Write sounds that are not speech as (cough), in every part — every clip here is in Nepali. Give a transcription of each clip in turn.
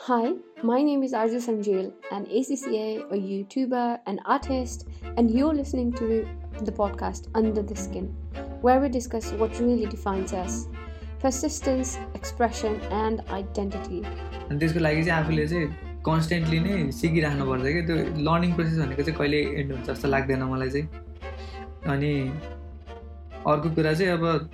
Hi, my name is Arju Sanjil, an ACCA, a YouTuber, an artist, and you're listening to the podcast Under the Skin, where we discuss what really defines us persistence, expression, and identity. अनि त्यसको लागि चाहिँ आफूले चाहिँ कन्सटेन्टली नै सिकिराख्नुपर्छ कि त्यो लर्निङ प्रोसेस भनेको चाहिँ कहिले एन्ड हुन्छ जस्तो लाग्दैन मलाई चाहिँ अनि अर्को कुरा चाहिँ अब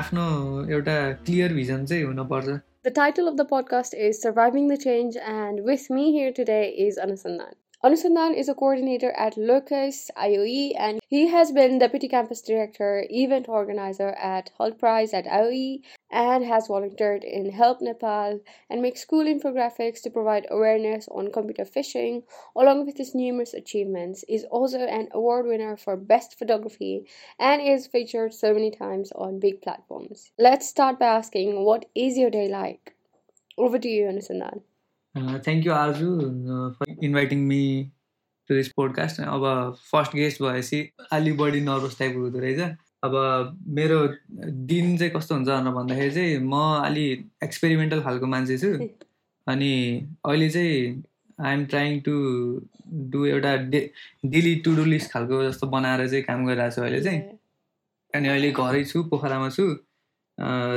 आफ्नो एउटा क्लियर भिजन चाहिँ हुनुपर्छ the title of the podcast is Surviving the Change, and with me here today is Anusandan. Anusandan is a coordinator at Locus IOE, and he has been deputy campus director, event organizer at Hull Prize at IOE, and has volunteered in Help Nepal and makes school infographics to provide awareness on computer phishing. Along with his numerous achievements, is also an award winner for best photography and is featured so many times on big platforms. Let's start by asking, what is your day like? Over to you, Anusandan. Thank you Arju for inviting me to this podcast अब फर्स्ट गेस्ट भएपछि अलिक बढी नर्भस टाइपको हुँदो रहेछ। अब मेरो दिन चाहिँ कस्तो हुन्छ भनेर भन्दाखेरि चाहिँ म अलि एक्सपेरिमेन्टल खालको मान्छे छु। अनि अहिले चाहिँ आइएम ट्राइङ टु डु एउटा day daily to do list खालको जस्तो बनाएर चाहिँ काम गरिरहेको छु अहिले चाहिँ। अनि अहिले घरै छु पोखरामा छु।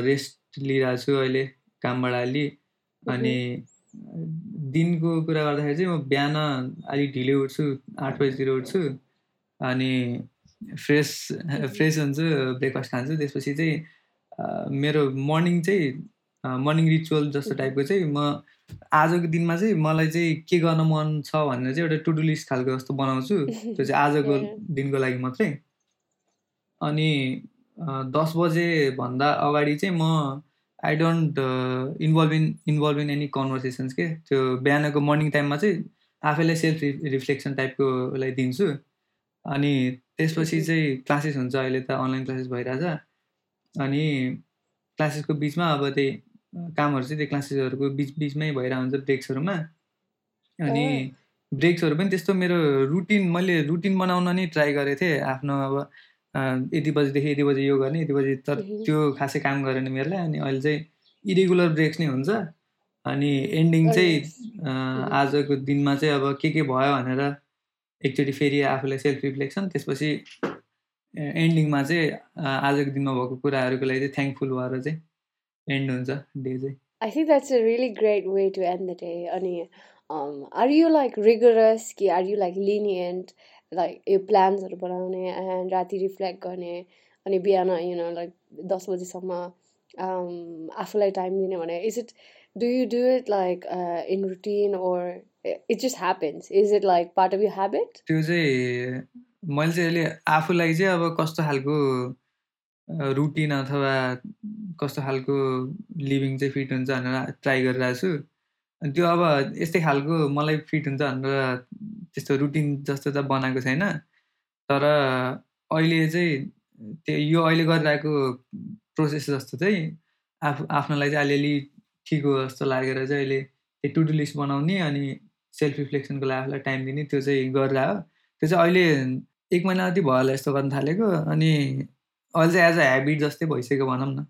रेस्ट लिइरहेको छु अहिले कामबाट अलि। अनि दिनको कुरा गर्दाखेरि चाहिँ म बिहान अलिक ढिलो उठ्छु आठ बजीतिर उठ्छु अनि फ्रेस फ्रेस हुन्छु ब्रेकफास्ट खान्छु। त्यसपछि चाहिँ मेरो मर्निङ चाहिँ मर्निङ रिचुअल जस्तो टाइपको चाहिँ म आजको दिनमा चाहिँ मलाई चाहिँ के गर्न मन छ भनेर चाहिँ एउटा टु डु लिस्ट खालको जस्तो बनाउँछु। त्यो चाहिँ आजको (laughs) दिनको लागि मात्रै। अनि दस बजेभन्दा अगाडि चाहिँ म I don't involve in involve in any conversations के त्यो बिहानको मर्निङ टाइममा चाहिँ आफैलाई सेल्फ रिफ्लेक्सन टाइपकोलाई दिन्छु। अनि त्यसपछि चाहिँ क्लासेस हुन्छ अहिले त अनलाइन क्लासेस भइरहेछ। अनि क्लासेसको बिचमा अब त्यही कामहरू चाहिँ त्यो क्लासेसहरूको बिच बिचमै भइरहेको हुन्छ ब्रेक्सहरूमा अनि ब्रेक्सहरू पनि त्यस्तो मेरो रुटिन मैले रुटिन बनाउन नै ट्राई गरेको थिएँ। आफ्नो अब यति बजीदेखि यति बजी यो गर्ने यति बजी तर त्यो खासै काम गरेन मेरोलाई अनि अहिले चाहिँ इरेगुलर ब्रेक्स नै हुन्छ अनि एन्डिङ चाहिँ आजको दिनमा चाहिँ अब के के भयो भनेर एकचोटि फेरि आफूलाई सेल्फ रिफ्लेक्सन त्यसपछि एन्डिङमा चाहिँ आजको दिनमा भएको कुराहरूको लागि चाहिँ थ्याङ्कफुल भएर चाहिँ एन्ड हुन्छ डे चाहिँ think that's a really great way to end the day. Ani, um, are you like rigorous? Ki, are you like lenient? Like यो प्लान्सहरू बनाउने एन्ड राति रिफ्लेक्ट गर्ने अनि बिहान यु लाइक दस बजीसम्म आफूलाई टाइम दिने भने is it do you do it like in routine or it just happens is it like part of you habit त्यो चाहिँ मैले चाहिँ अहिले आफूलाई चाहिँ अब कस्तो खालको रुटिन अथवा कस्तो खालको लिभिङ चाहिँ फिट हुन्छ भनेर ट्राई गरिरहेको छु। त्यो अब यस्तै खालको मलाई फिट हुन्छ भनेर त्यस्तो रुटिन जस्तो त बनाएको छैन। तर अहिले चाहिँ त्यो यो अहिले गरिरहेको प्रोसेस जस्तो चाहिँ आफू आफ्नोलाई चाहिँ अलिअलि ठिक हो जस्तो लागेर चाहिँ अहिले त्यो टु डु लिस्ट बनाउने अनि सेल्फ रिफ्लेक्सनको लागि आफूलाई टाइम दिने त्यो चाहिँ गरिरह त्यो चाहिँ अहिले एक महिना जति भयो होला यस्तो गर्न थालेको अनि अहिले चाहिँ एज अ हेबिट जस्तै भइसक्यो भनौँ न।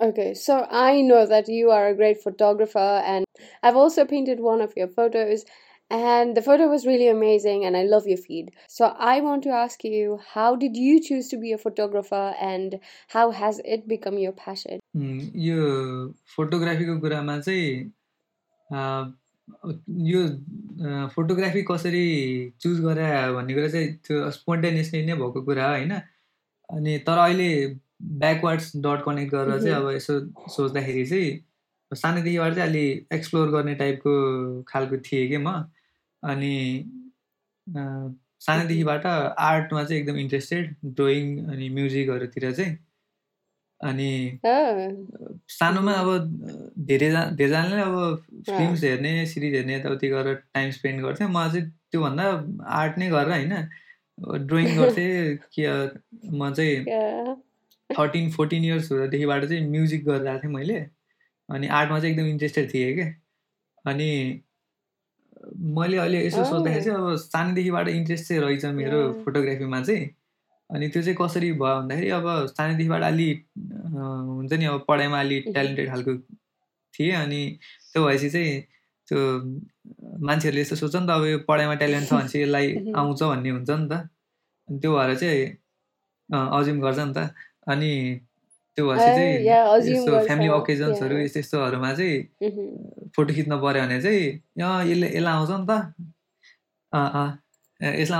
Okay, so I know that you are a great photographer, and I've also painted one of your photos, and the photo was really amazing, and I love your feed. So I want to ask you, how did you choose to be a photographer, and how has it become your passion? यो फोटोग्राफीको कुरामा चाहिँ यो फोटोग्राफी कसरी चुज गरे भन्ने कुरा चाहिँ त्यो स्पोन्टेनियसली नै भएको कुरा हो होइन अनि तर अहिले ब्याकवार्ड्स डट कनेक्ट गरेर चाहिँ अब यसो सोच्दाखेरि चाहिँ सानैदेखिबाट चाहिँ अलि एक्सप्लोर गर्ने टाइपको खालको थिएँ कि म। अनि सानैदेखिबाट आर्टमा चाहिँ एकदम इन्ट्रेस्टेड ड्रइङ अनि म्युजिकहरूतिर चाहिँ। अनि सानोमा अब धेरैजना धेरैजनाले अब फिल्म्स हेर्ने सिरिज हेर्ने यताउति गरेर टाइम स्पेन्ड गर्थेँ। म चाहिँ त्योभन्दा आर्ट नै गरेर होइन ड्रइङ (laughs) गर्थेँ कि म चाहिँ थर्टिन फोर्टिन इयर्स हुँदादेखिबाट चाहिँ म्युजिक गरिरहेको थिएँ मैले। अनि आर्टमा चाहिँ एकदम इन्ट्रेस्टेड थिएँ क्या अनि मैले अहिले यसो सोच्दाखेरि चाहिँ अब सानैदेखिबाट इन्ट्रेस्ट चाहिँ रहेछ मेरो फोटोग्राफीमा चाहिँ। अनि त्यो चाहिँ कसरी भयो भन्दाखेरि अब सानैदेखिबाट अलि हुन्छ नि अब पढाइमा अलि (laughs) ट्यालेन्टेड खालको थिएँ। अनि त्यो भएपछि चाहिँ त्यो मान्छेहरूले यस्तो सोध्छ नि त अब यो पढाइमा ट्यालेन्ट छ भनेपछि यसलाई Mhm. (laughs) आउँछ भन्ने हुन्छ नि त। अनि त्यो भएर चाहिँ अज्युम गर्छ नि त। अनि त्यो भएपछि चाहिँ यस्तो फ्यामिली ओकेजन्सहरू. यस्तो यस्तोहरूमा चाहिँ. फोटो खिच्न पऱ्यो भने चाहिँ अँ यसले यसलाई आउँछ नि त अँ अँ यसलाई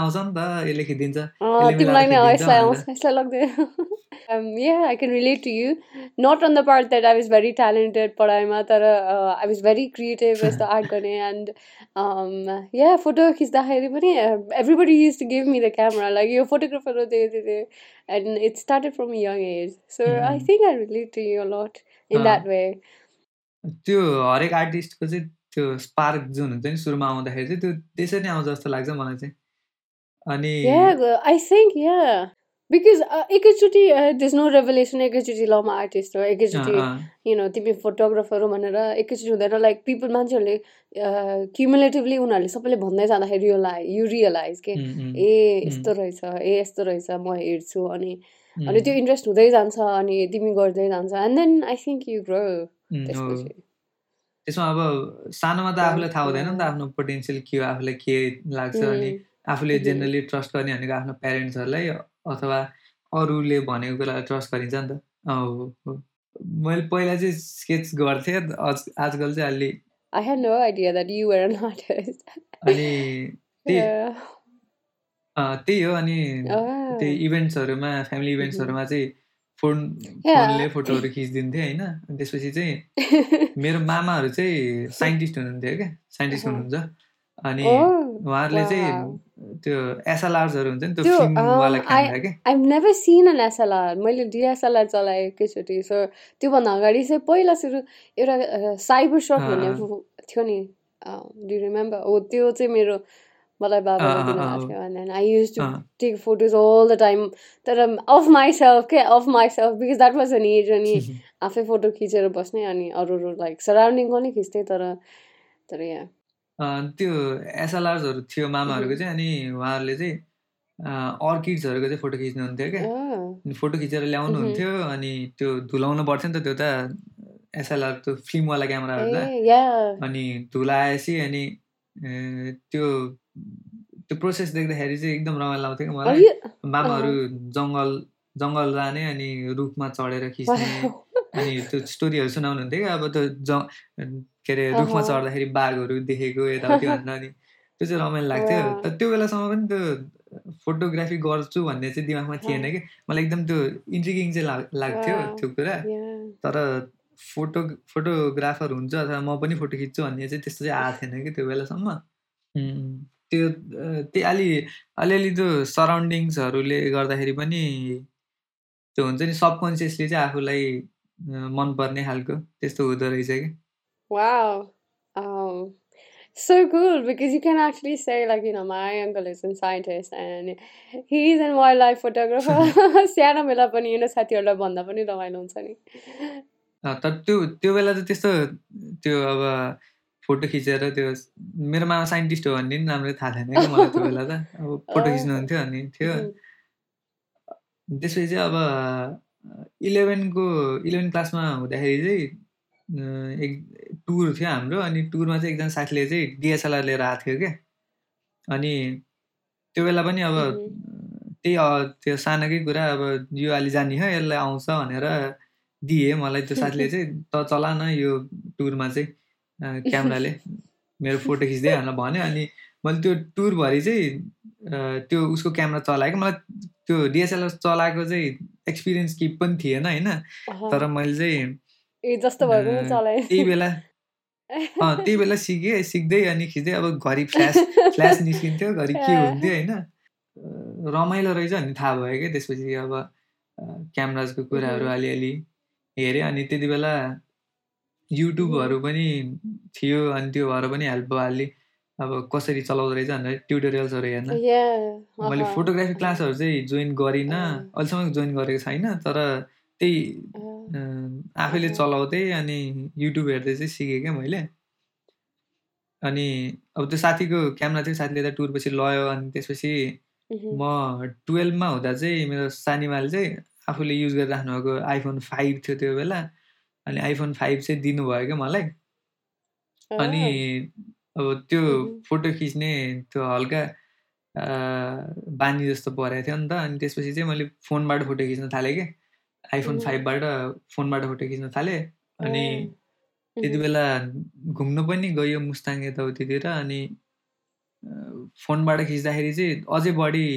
ट्यालेन्टेड पढाइमा तर आई वाज भेरी क्रिएटिभ जस्तो आर्ट गर्ने एन्ड यहाँ फोटो खिच्दाखेरि पनि everybody use to game मेरो क्यामरालाई यो फोटोग्राफरहरू धेरै धेरै and it's started from young age so I think I relate to you lot in that way त्यो हरेक आर्टिस्टको चाहिँ त्यो स्पार्क जुन हुन्छ नि सुरुमा आउँदाखेरि चाहिँ त्यो त्यसरी नै आउँछ जस्तो लाग्छ मलाई चाहिँ अनि think yeah. Because uh, एकैचोटि uh, there's no revelation एकैचोटि ल म आर्टिस्ट हो एकैचोटि यु नो तिमी फोटोग्राफर हो भनेर एकैचोटि हुँदैन लाइक पिपल मान्छेहरूले क्युमुलेटिभली उनीहरूले सबैले भन्दै जाँदाखेरि रियलाइज यु रियलाइज के उम्, उम्, ए उम्, यस्तो रहेछ ए यस्तो रहेछ म हेर्छु अनि अनि त्यो इन्ट्रेस्ट हुँदै जान्छ अनि तिमी गर्दै जान्छ and then I think you grow त्यसपछि। त्यसमा अब सानोमा त आफूलाई थाहा हुँदैन नि त. आफ्नो पोटेन्सियल के हो आफूलाई के लाग्छ अनि आफूले. जेनरली ट्रस्ट गर्ने भनेको आफ्नो प्यारेन्ट्सहरूलाई अथवा अरूले भनेको कुरालाई ट्रस्ट गरिन्छ नि त हो मैले पहिला चाहिँ स्केच गर्थेँ आज आजकल चाहिँ अलि I had no idea that you were an artist. अनि त्यही (laughs) त्यही हो अनि त्यही Oh. इभेन्ट्सहरूमा फ्यामिली Mhm. इभेन्ट्सहरूमा चाहिँ फोन. फोनले फोटोहरू खिचिदिन्थेँ होइन त्यसपछि चाहिँ (laughs) मेरो मामाहरू चाहिँ साइन्टिस्ट हुनुहुन्थ्यो क्या साइन्टिस्ट Uh-huh. हुनुहुन्छ अनि oh, उहाँहरूले. चाहिँ त्यो एसएलआर्सहरू हुन्छ नि त्यो फिल्मवाला क्यामेरा क्या I've never seen an SLR. मैले डिएसएलआर चलाएँ एकैचोटि सो त्योभन्दा अगाडि चाहिँ पहिला सुरु एउटा साइबर अँ, भन्ने थियो नि डु रिमेम्बर हो त्यो चाहिँ मेरो मलाई बाबाले दिनुभएको थियो। And I use to take photos all the time तर अफ माइसेल्फ के of myself because that was an age अनि (laughs) आफै फोटो खिचेर बस्ने अनि अरू अरू लाइक सराउन्डिङको नै खिच्थेँ तर तर यहाँ त्यो एसएलआर्सहरू थियो मामाहरूको चाहिँ अनि उहाँहरूले चाहिँ अर्किड्सहरूको चाहिँ फोटो खिच्नुहुन्थ्यो क्या। अनि फोटो खिचेर ल्याउनुहुन्थ्यो अनि त्यो धुलाउनु पर्थ्यो नि त त्यो त एसएलआर त्यो फिल्मवाला क्यामेराहरू त। ए या। अनि धुलाएपछि अनि त्यो त्यो प्रोसेस देख्दाखेरि चाहिँ एकदम रमाइलो लाग्थ्यो कि मलाई। मामाहरू जङ्गल जङ्गल जाने अनि रुखमा चढेर खिच्ने (laughs) अनि त्यो स्टोरीहरू सुनाउनुहुन्थ्यो क्या। अब त्यो ज के अरे रुखमा। चढ्दाखेरि बाघहरू देखेको यताउति (laughs) भनेर अनि त्यो चाहिँ रमाइलो लाग्थ्यो। तर त्यो बेलासम्म पनि त्यो फोटोग्राफी गर्छु भन्ने चाहिँ दिमागमा थिएन कि। मलाई एकदम त्यो इन्ट्रिगिङ चाहिँ लाग लाग्थ्यो। त्यो कुरा। तर फोटो फोटोग्राफर हुन्छ अथवा म पनि फोटो खिच्छु भन्ने चाहिँ त्यस्तो चाहिँ आएको थिएन कि त्यो बेलासम्म। त्यो अ, त्यो अलि अलिअलि त्यो सराउन्डिङ्सहरूले गर्दाखेरि पनि त्यो हुन्छ नि सबकन्सियसली चाहिँ आफूलाई मनपर्ने खालको त्यस्तो हुँदो रहेछ कि। Wow. Um, so cool because you can actually say like you know my uncle is a scientist and he's a wildlife photographer. सानो बेला पनि you know साथीहरूलाई भन्दा पनि रमाइलो हुन्छ नि अ, तर त्यो त्यो बेला त त्यस्तो त्यो अब फोटो खिचेर त्यो मेरो मामा साइन्टिस्ट हो भन्ने पनि राम्ररी थाहा थिएन कि मलाई त्यो बेला त अब फोटो अँ। खिच्नुहुन्थ्यो अनि थियो Mhm. त्यसपछि चाहिँ अब इलेभेनको इलेभेन क्लासमा हुँदाखेरि चाहिँ अ, एक टुर थियो हाम्रो अनि टुरमा चाहिँ एकजना साथीले चाहिँ डिएसएलआर लिएर आएको थियो क्या अनि त्यो बेला पनि अब. त्यही अ, त्यो सानोकै कुरा अब यो अलि जाने हो यसलाई आउँछ भनेर दिएँ मलाई त्यो साथीले (laughs) चाहिँ। त चला न यो टुरमा चाहिँ अ, क्यामेराले मेरो फोटो खिच्दै भनेर भन्यो। अनि मैले त्यो टुरभरि चाहिँ अ, त्यो उसको क्यामेरा चलाएँ कि मलाई त्यो डिएसएलआर चलाएको चाहिँ एक्सपिरियन्स केही पनि थिएन होइन? अहँ। तर मैले चाहिँ ए जस्तो भए पनि चलाएँ त्यही बेला (laughs) अँ त्यही बेला सिकेँ सिक्दै अनि खिच्दै अब घरि फ्ल्यास फ्ल्यास निस्किन्थ्यो घरि के। (laughs) हुन्थ्यो होइन रमाइलो रहेछ भन्ने थाहा भयो क्या त्यसपछि अब क्यामराजको कुराहरू। अलिअलि हेरेँ अनि त्यति बेला युट्युबहरू पनि थियो अनि त्यो भएर पनि हेल्प भयो अलि अब कसरी चलाउँदो रहेछ भनेर ट्युटोरियल्सहरू हेर्न. मैले। फोटोग्राफी क्लासहरू चाहिँ जोइन गरिनँ। अहिलेसम्म जोइन गरेको छैन तर त्यही आफैले। चलाउँदै अनि युट्युब हेर्दै चाहिँ सिकेँ क्या मैले अनि अब त्यो साथीको क्यामेरा थियो साथीले त टुरपछि लयो अनि त्यसपछि। म टुवेल्भमा हुँदा चाहिँ मेरो सानीमाले चाहिँ आफूले युज गरिराख्नु भएको आइफोन फाइभ थियो त्यो बेला अनि आइफोन फाइभ चाहिँ दिनुभयो क्या मलाई अनि अब त्यो। फोटो खिच्ने त्यो हल्का बानी जस्तो परेको थियो नि त अनि त्यसपछि चाहिँ मैले फोनबाट फोटो खिच्न थालेँ क्या आइफोन। फाइभबाट फोनबाट फोटो खिच्न थालेँ अनि त्यति। बेला घुम्नु पनि गयो मुस्ताङ यताउतितिर अनि फोनबाट खिच्दाखेरि चाहिँ अझै बढी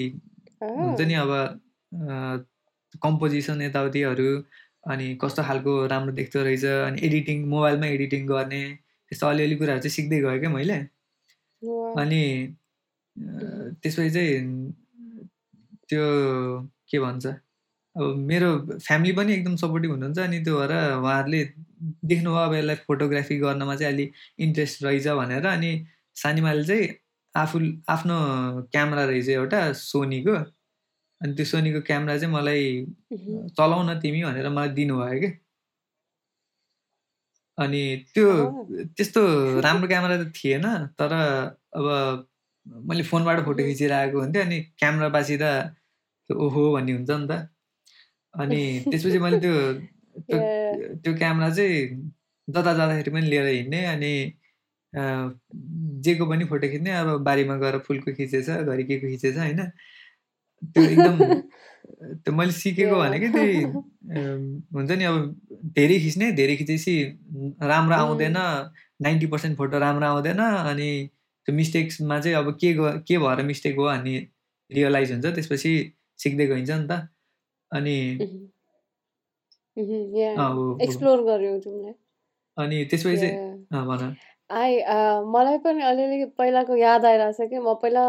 हुन्छ नि अब कम्पोजिसन यताउतिहरू अनि कस्तो खालको राम्रो देख्दो रहेछ अनि एडिटिङ मोबाइलमा एडिटिङ गर्ने त्यस्तो अलिअलि कुराहरू चाहिँ सिक्दै गएँ क्या मैले! अनि। त्यसपछि चाहिँ त्यो के भन्छ अब मेरो फ्यामिली पनि एकदम सपोर्टिभ हुनुहुन्छ अनि त्यो भएर उहाँहरूले देख्नुभयो अब यसलाई फोटोग्राफी गर्नमा चाहिँ अलि इन्ट्रेस्ट रहेछ भनेर अनि सानीमाले चाहिँ आफू आफ्नो क्यामेरा रहेछ एउटा सोनीको अनि त्यो सोनीको क्यामेरा चाहिँ मलाई। चलाउ न तिमी भनेर मलाई दिनुभयो क्या अनि त्यो। त्यस्तो (laughs) राम्रो क्यामेरा त थिएन तर अब मैले फोनबाट फोटो। खिचिरहेको हुन्थेँ अनि क्यामेरा बाँचिँदा त्यो ओहो भन्ने हुन्छ नि त अनि त्यसपछि मैले त्यो त्यो (laughs) क्यामेरा चाहिँ जता जाँदाखेरि पनि लिएर हिँड्ने अनि जेको पनि फोटो खिच्ने अब बारीमा गएर फुलको खिचेछ घरि केको खिचेछ होइन? त्यो एकदम (laughs) त्यो मैले सिकेको Yeah. भनेकै त्यही (laughs) हुन्छ नि अब धेरै खिच्ने धेरै खिचेपछि राम्रो आउँदैन उम्, नाइन्टी पर्सेन्ट फोटो राम्रो आउँदैन अनि त्यो मिस्टेक्समा चाहिँ अब के ग के भएर मिस्टेक हो भन्ने रियलाइज हुन्छ त्यसपछि सिक्दै गइन्छ नि त। अनि मह्म। मह्म, yeah. अँ, हो, हो। एक्सप्लोर गर्यौ तिमीले। अनि त्यसपछि चाहिँ भन आई अ, मलाई पनि अलिअलि पहिलाको याद आइरहेछ कि म पहिला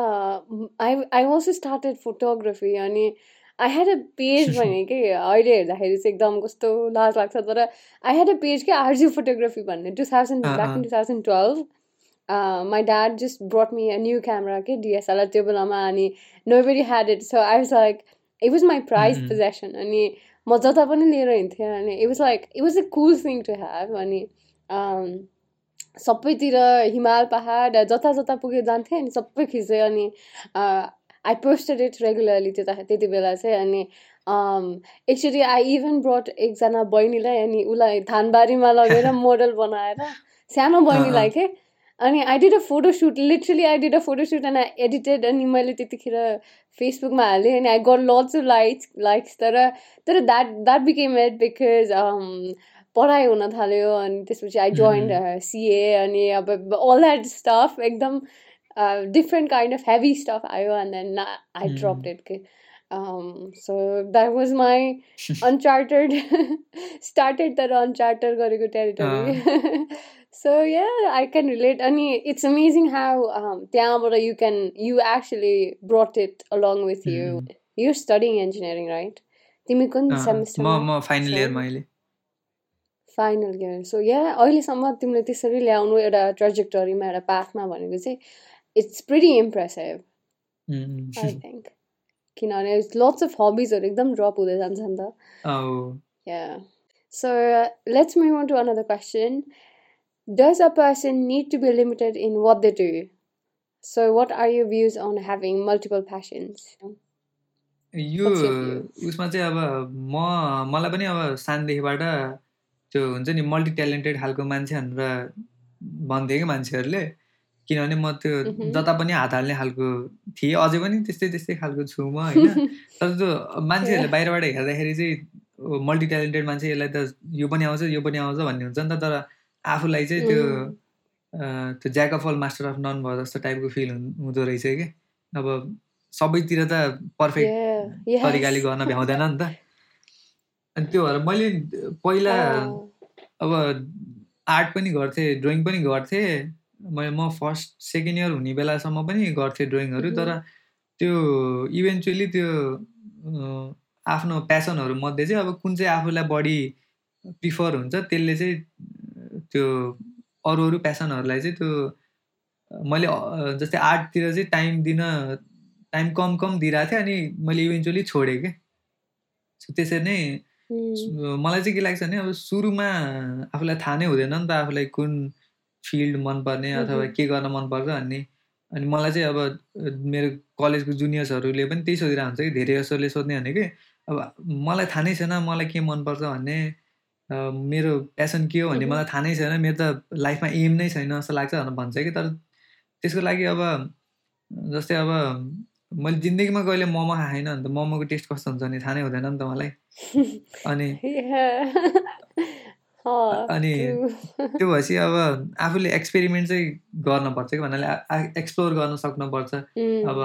I I also started photography अनि आई ह्याड अ पेज भने कि अहिले हेर्दाखेरि चाहिँ एकदम कस्तो लाज लाग्छ तर आई ह्याड अ पेज कि आरजी फोटोग्राफी भन्ने two thousand back in. Two thousand twelve my dad just brought me a new camera के डिएसएलआर त्यो बेलामा अनि nobody had it so I was like it was my prize possession अनि म जता पनि लिएर हिँड्थेँ अनि it was like it was a cool thing to have अनि um, सबैतिर हिमाल पहाड जता जता पुगे जान्थेँ अनि सबै खिचेँ अनि आई पोस्टेड इट रेगुलरली त्यता त्यति बेला चाहिँ अनि एक्चुली आई इभन ब्रट एकजना बहिनीलाई अनि उसलाई धानबारीमा लगेर (laughs) मोडल बनाएर सानो बहिनीलाई। के अनि I did a photoshoot literally I did a photoshoot and I edited अनि मैले त्यतिखेर फेसबुकमा हालेँ अनि I got lots of likes likes तर तर that that became it because पढाइ हुन थाल्यो अनि त्यसपछि आई जोइन्ड उम्, सिए अनि अब अल द्याट स्टफ एकदम different kind of heavy stuff आयो and then I drop it के so that was my uncharted started तर अनचार्टर गरेको territory so yeah I can relate अनि इट्स अमेजिङ हाउ त्यहाँबाट you can you actually brought it along with you you studying engineering right तिमी कुन म म फाइनल छौ इयरमा अहिले फाइनल इयर सो या अहिलेसम्म तिमीले त्यसरी ल्याउनु एउटा ट्रेजेक्टरीमा एउटा पाथमा भनेको चाहिँ it's pretty impressive I think किनभने लट्स अफ हबिजहरू एकदम ड्रप हुँदै जान्छ नि त अँ, हो। Yeah. So uh, let's move on to another question. Does a person need to be limited in what they do? So, what are your views on having multiple passions? यो What's your view? उसमा चाहिँ अब म मलाई पनि अब सानदेखिबाट त्यो हुन्छ नि मल्टी ट्यालेन्टेड खालको मान्छे भनेर भन्थे कि मान्छेहरूले किनभने म त्यो Mhm. जता पनि हात हाल्ने खालको थिएँ अझै पनि त्यस्तै त्यस्तै खालको छु म होइन (laughs) तर त्यो मान्छेहरूले Yeah. बाहिरबाट हेर्दाखेरि चाहिँ मल्टी ट्यालेन्टेड मान्छे यसलाई त यो पनि आउँछ यो पनि आउँछ भन्ने हुन्छ नि त तर आफूलाई चाहिँ त्यो त्यो jack of all master of none भयो जस्तो टाइपको फिल हुँदो रहेछ कि अब सबैतिर त पर्फेक्ट. तरिकाले. गर्न भ्याउँदैन नि त अनि त्यो भएर मैले पहिला. अब आर्ट पनि गर्थेँ ड्रइङ पनि गर्थेँ मैले म फर्स्ट सेकेन्ड इयर हुने बेलासम्म पनि गर्थेँ ड्रइङहरू. तर त्यो इभेन्चुली त्यो आफ्नो प्यासनहरू मध्ये चाहिँ अब कुन चाहिँ आफूलाई बढी प्रिफर हुन्छ त्यसले चाहिँ त्यो अरू अरू प्यासनहरूलाई चाहिँ त्यो मैले जस्तै आर्टतिर चाहिँ टाइम दिन टाइम कम कम दिइरहेको थिएँ अनि मैले इभेन्चुली छोडेँ क्या त्यसरी नै मलाई चाहिँ के लाग्छ भने अब सुरुमा आफूलाई थाहा नै हुँदैन नि त आफूलाई कुन फिल्ड मनपर्ने अथवा. के गर्न मनपर्छ भन्ने। अनि मलाई चाहिँ अब मेरो कलेजको जुनियर्सहरूले पनि त्यही सोधिरहेको हुन्छ कि धेरै जसोले सोध्ने भनेकै अब मलाई थाहा नै छैन मलाई के मनपर्छ भन्ने। मेरो प्यासन के हो भन्ने। मलाई थाहा नै छैन मेरो त लाइफमा एम नै छैन जस्तो लाग्छ भनेर भन्छ कि तर त्यसको लागि अब जस्तै अब मैले जिन्दगीमा कहिले मोमो खाएको छैन भने त मोमोको टेस्ट कस्तो हुन्छ भने थाहा नै हुँदैन नि त मलाई। अनि (laughs) अनि. (laughs) त्यो भएपछि अब आफूले एक्सपेरिमेन्ट चाहिँ गर्नुपर्छ कि भन्नाले एक्सप्लोर गर्न सक्नुपर्छ। अब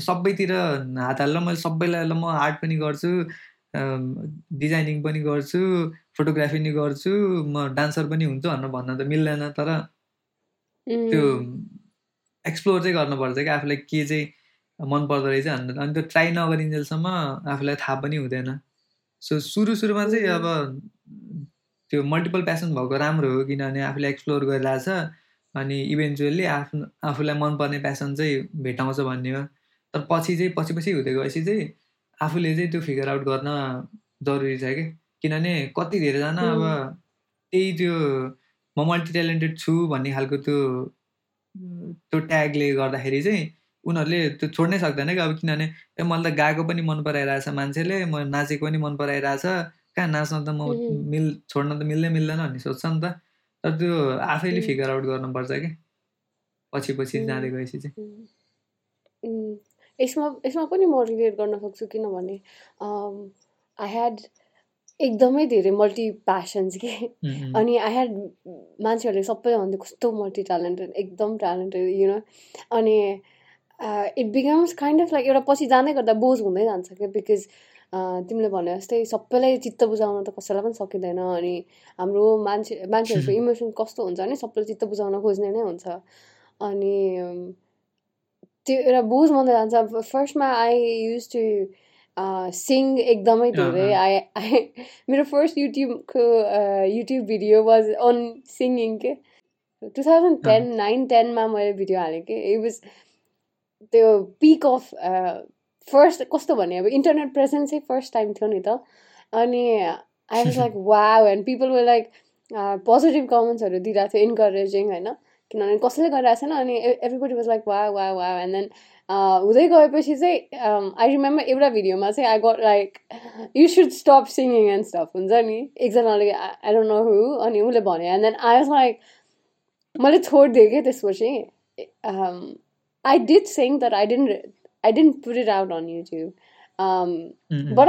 सबैतिर हात हालेर मैले सबैलाई ल म आर्ट पनि गर्छु। डिजाइनिङ पनि गर्छु फोटोग्राफी पनि गर्छु म डान्सर पनि हुन्छु भनेर भन्न त मिल्दैन तर त्यो एक्सप्लोर चाहिँ गर्नुपर्छ कि आफूलाई के चाहिँ मन पर्दो रहेछ भनेर अनि त्यो ट्राई नगरिन्जेलसम्म आफूलाई थाहा पनि हुँदैन। सो सुरु सुरुमा चाहिँ अब त्यो मल्टिपल प्यासन भएको राम्रो हो किनभने आफूले एक्सप्लोर गरिरहेछ अनि इभेन्चुअली आफ्नो आफूलाई मनपर्ने प्यासन चाहिँ भेटाउँछ भन्ने हो। तर पछि चाहिँ पछि पछि हुँदै गएपछि चाहिँ आफूले चाहिँ त्यो फिगर आउट गर्न जरुरी छ कि? किनभने कति धेरैजना अब त्यही त्यो म मल्टी ट्यालेन्टेड छु भन्ने खालको त्यो त्यो ट्यागले गर्दाखेरि चाहिँ उनीहरूले त्यो छोड्नै सक्दैन कि अब किनभने ए मलाई त गाएको पनि मन पराइरहेछ मान्छेले म नाचेको पनि मन पराइरहेछ। कहाँ नाच्न त म मिल छोड्न त मिल्दै मिल्दैन भन्ने सोध्छ नि त। तर त्यो आफैले फिगर आउट गर्नुपर्छ कि? पछि पछि जाँदै गएपछि चाहिँ. यसमा यसमा पनि म रिलेट गर्न सक्छु किनभने आई ह्याड एकदमै धेरै मल्टी प्यासन्स के। उम्, अनि आई ह्याड मान्छेहरूले सबैले भन्थ्यो कस्तो मल्टी ट्यालेन्टेड एकदम ट्यालेन्टेड यु नो अनि it becomes kind of like एउटा पछि जाँदै गर्दा बोझ हुँदै जान्छ क्या बिकज तिमीले भने जस्तै सबैलाई चित्त बुझाउन त कसैलाई पनि सकिँदैन। अनि हाम्रो मान्छे मान्छेहरूको (laughs) इमोसन कस्तो हुन्छ भने सबैलाई चित्त बुझाउन खोज्ने नै हुन्छ। अनि अम, त्यो एउटा बोझ मात्रै जान्छ फर्स्टमा आई युज टु सिङ एकदमै धेरै आई आई मेरो फर्स्ट युट्युबको YouTube video was on singing के टु थाउजन्ड टेन नाइन टेनमा मैले भिडियो हालेँ कि। इट वाज त्यो पिक अफ फर्स्ट कस्तो भने? अब इन्टरनेट प्रेजेन्स फर्स्ट टाइम थियो नि त। अनि I was like wow and people were like positive कमेन्ट्सहरू दिइरहेको थियो इन्करेजिङ होइन। किनभने कसैले गरिरहेको छैन अनि एभ्रीबडी वाज लाइक वा वा वा एन्ड देन हुँदै गएपछि चाहिँ आई रिमेम्बर एउटा भिडियोमा चाहिँ I got like you should stop singing and stop हुन्छ नि? एकजनाले आई डोन्ट नो हु अनि उसले भन्यो and then I was like मैले छोडिदिएँ कि त्यसपछि. I did sing that I didn't I didn't put it out on YouTube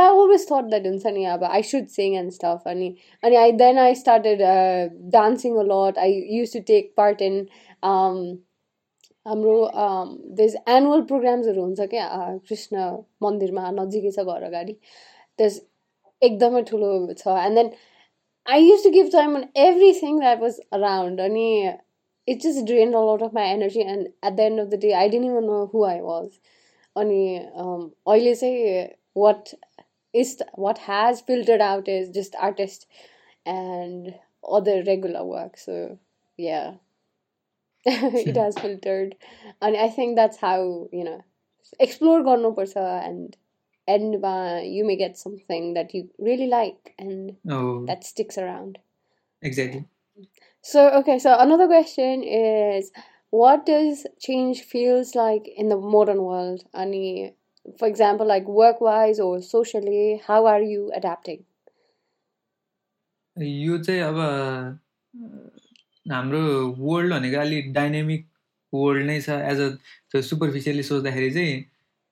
always thought that in Sunny Abba I should sing and stuff. And and I then I started uh, dancing a lot. I used to take part in um हाम्रो there's annual प्रोग्राम्सहरू हुन्छ क्या कृष्ण मन्दिरमा नजिकै छ घर अगाडि त्यस एकदमै ठुलो छ and then I used to give time on everything that was around अनि it just drain a lot of my energy and at the end of the day I didn't even know who I was अनि um, अहिले चाहिँ what is what has filtered out is just artist and other regular work so yeah it has filtered अनि I think that's how you know explore गर्नुपर्छ and एन्डमा you may get something that you really like and oh, that sticks around exactly. So okay, so another question is what does change feels like in the modern world? Ani, for example, like work wise or socially, how are you adapting? यो चाहिँ अब अ, हाम्रो वर्ल्ड भनेको अलिक डाइनामिक वर्ल्ड नै छ एज अ त्यो सुपरफिसियली सोच्दाखेरि चाहिँ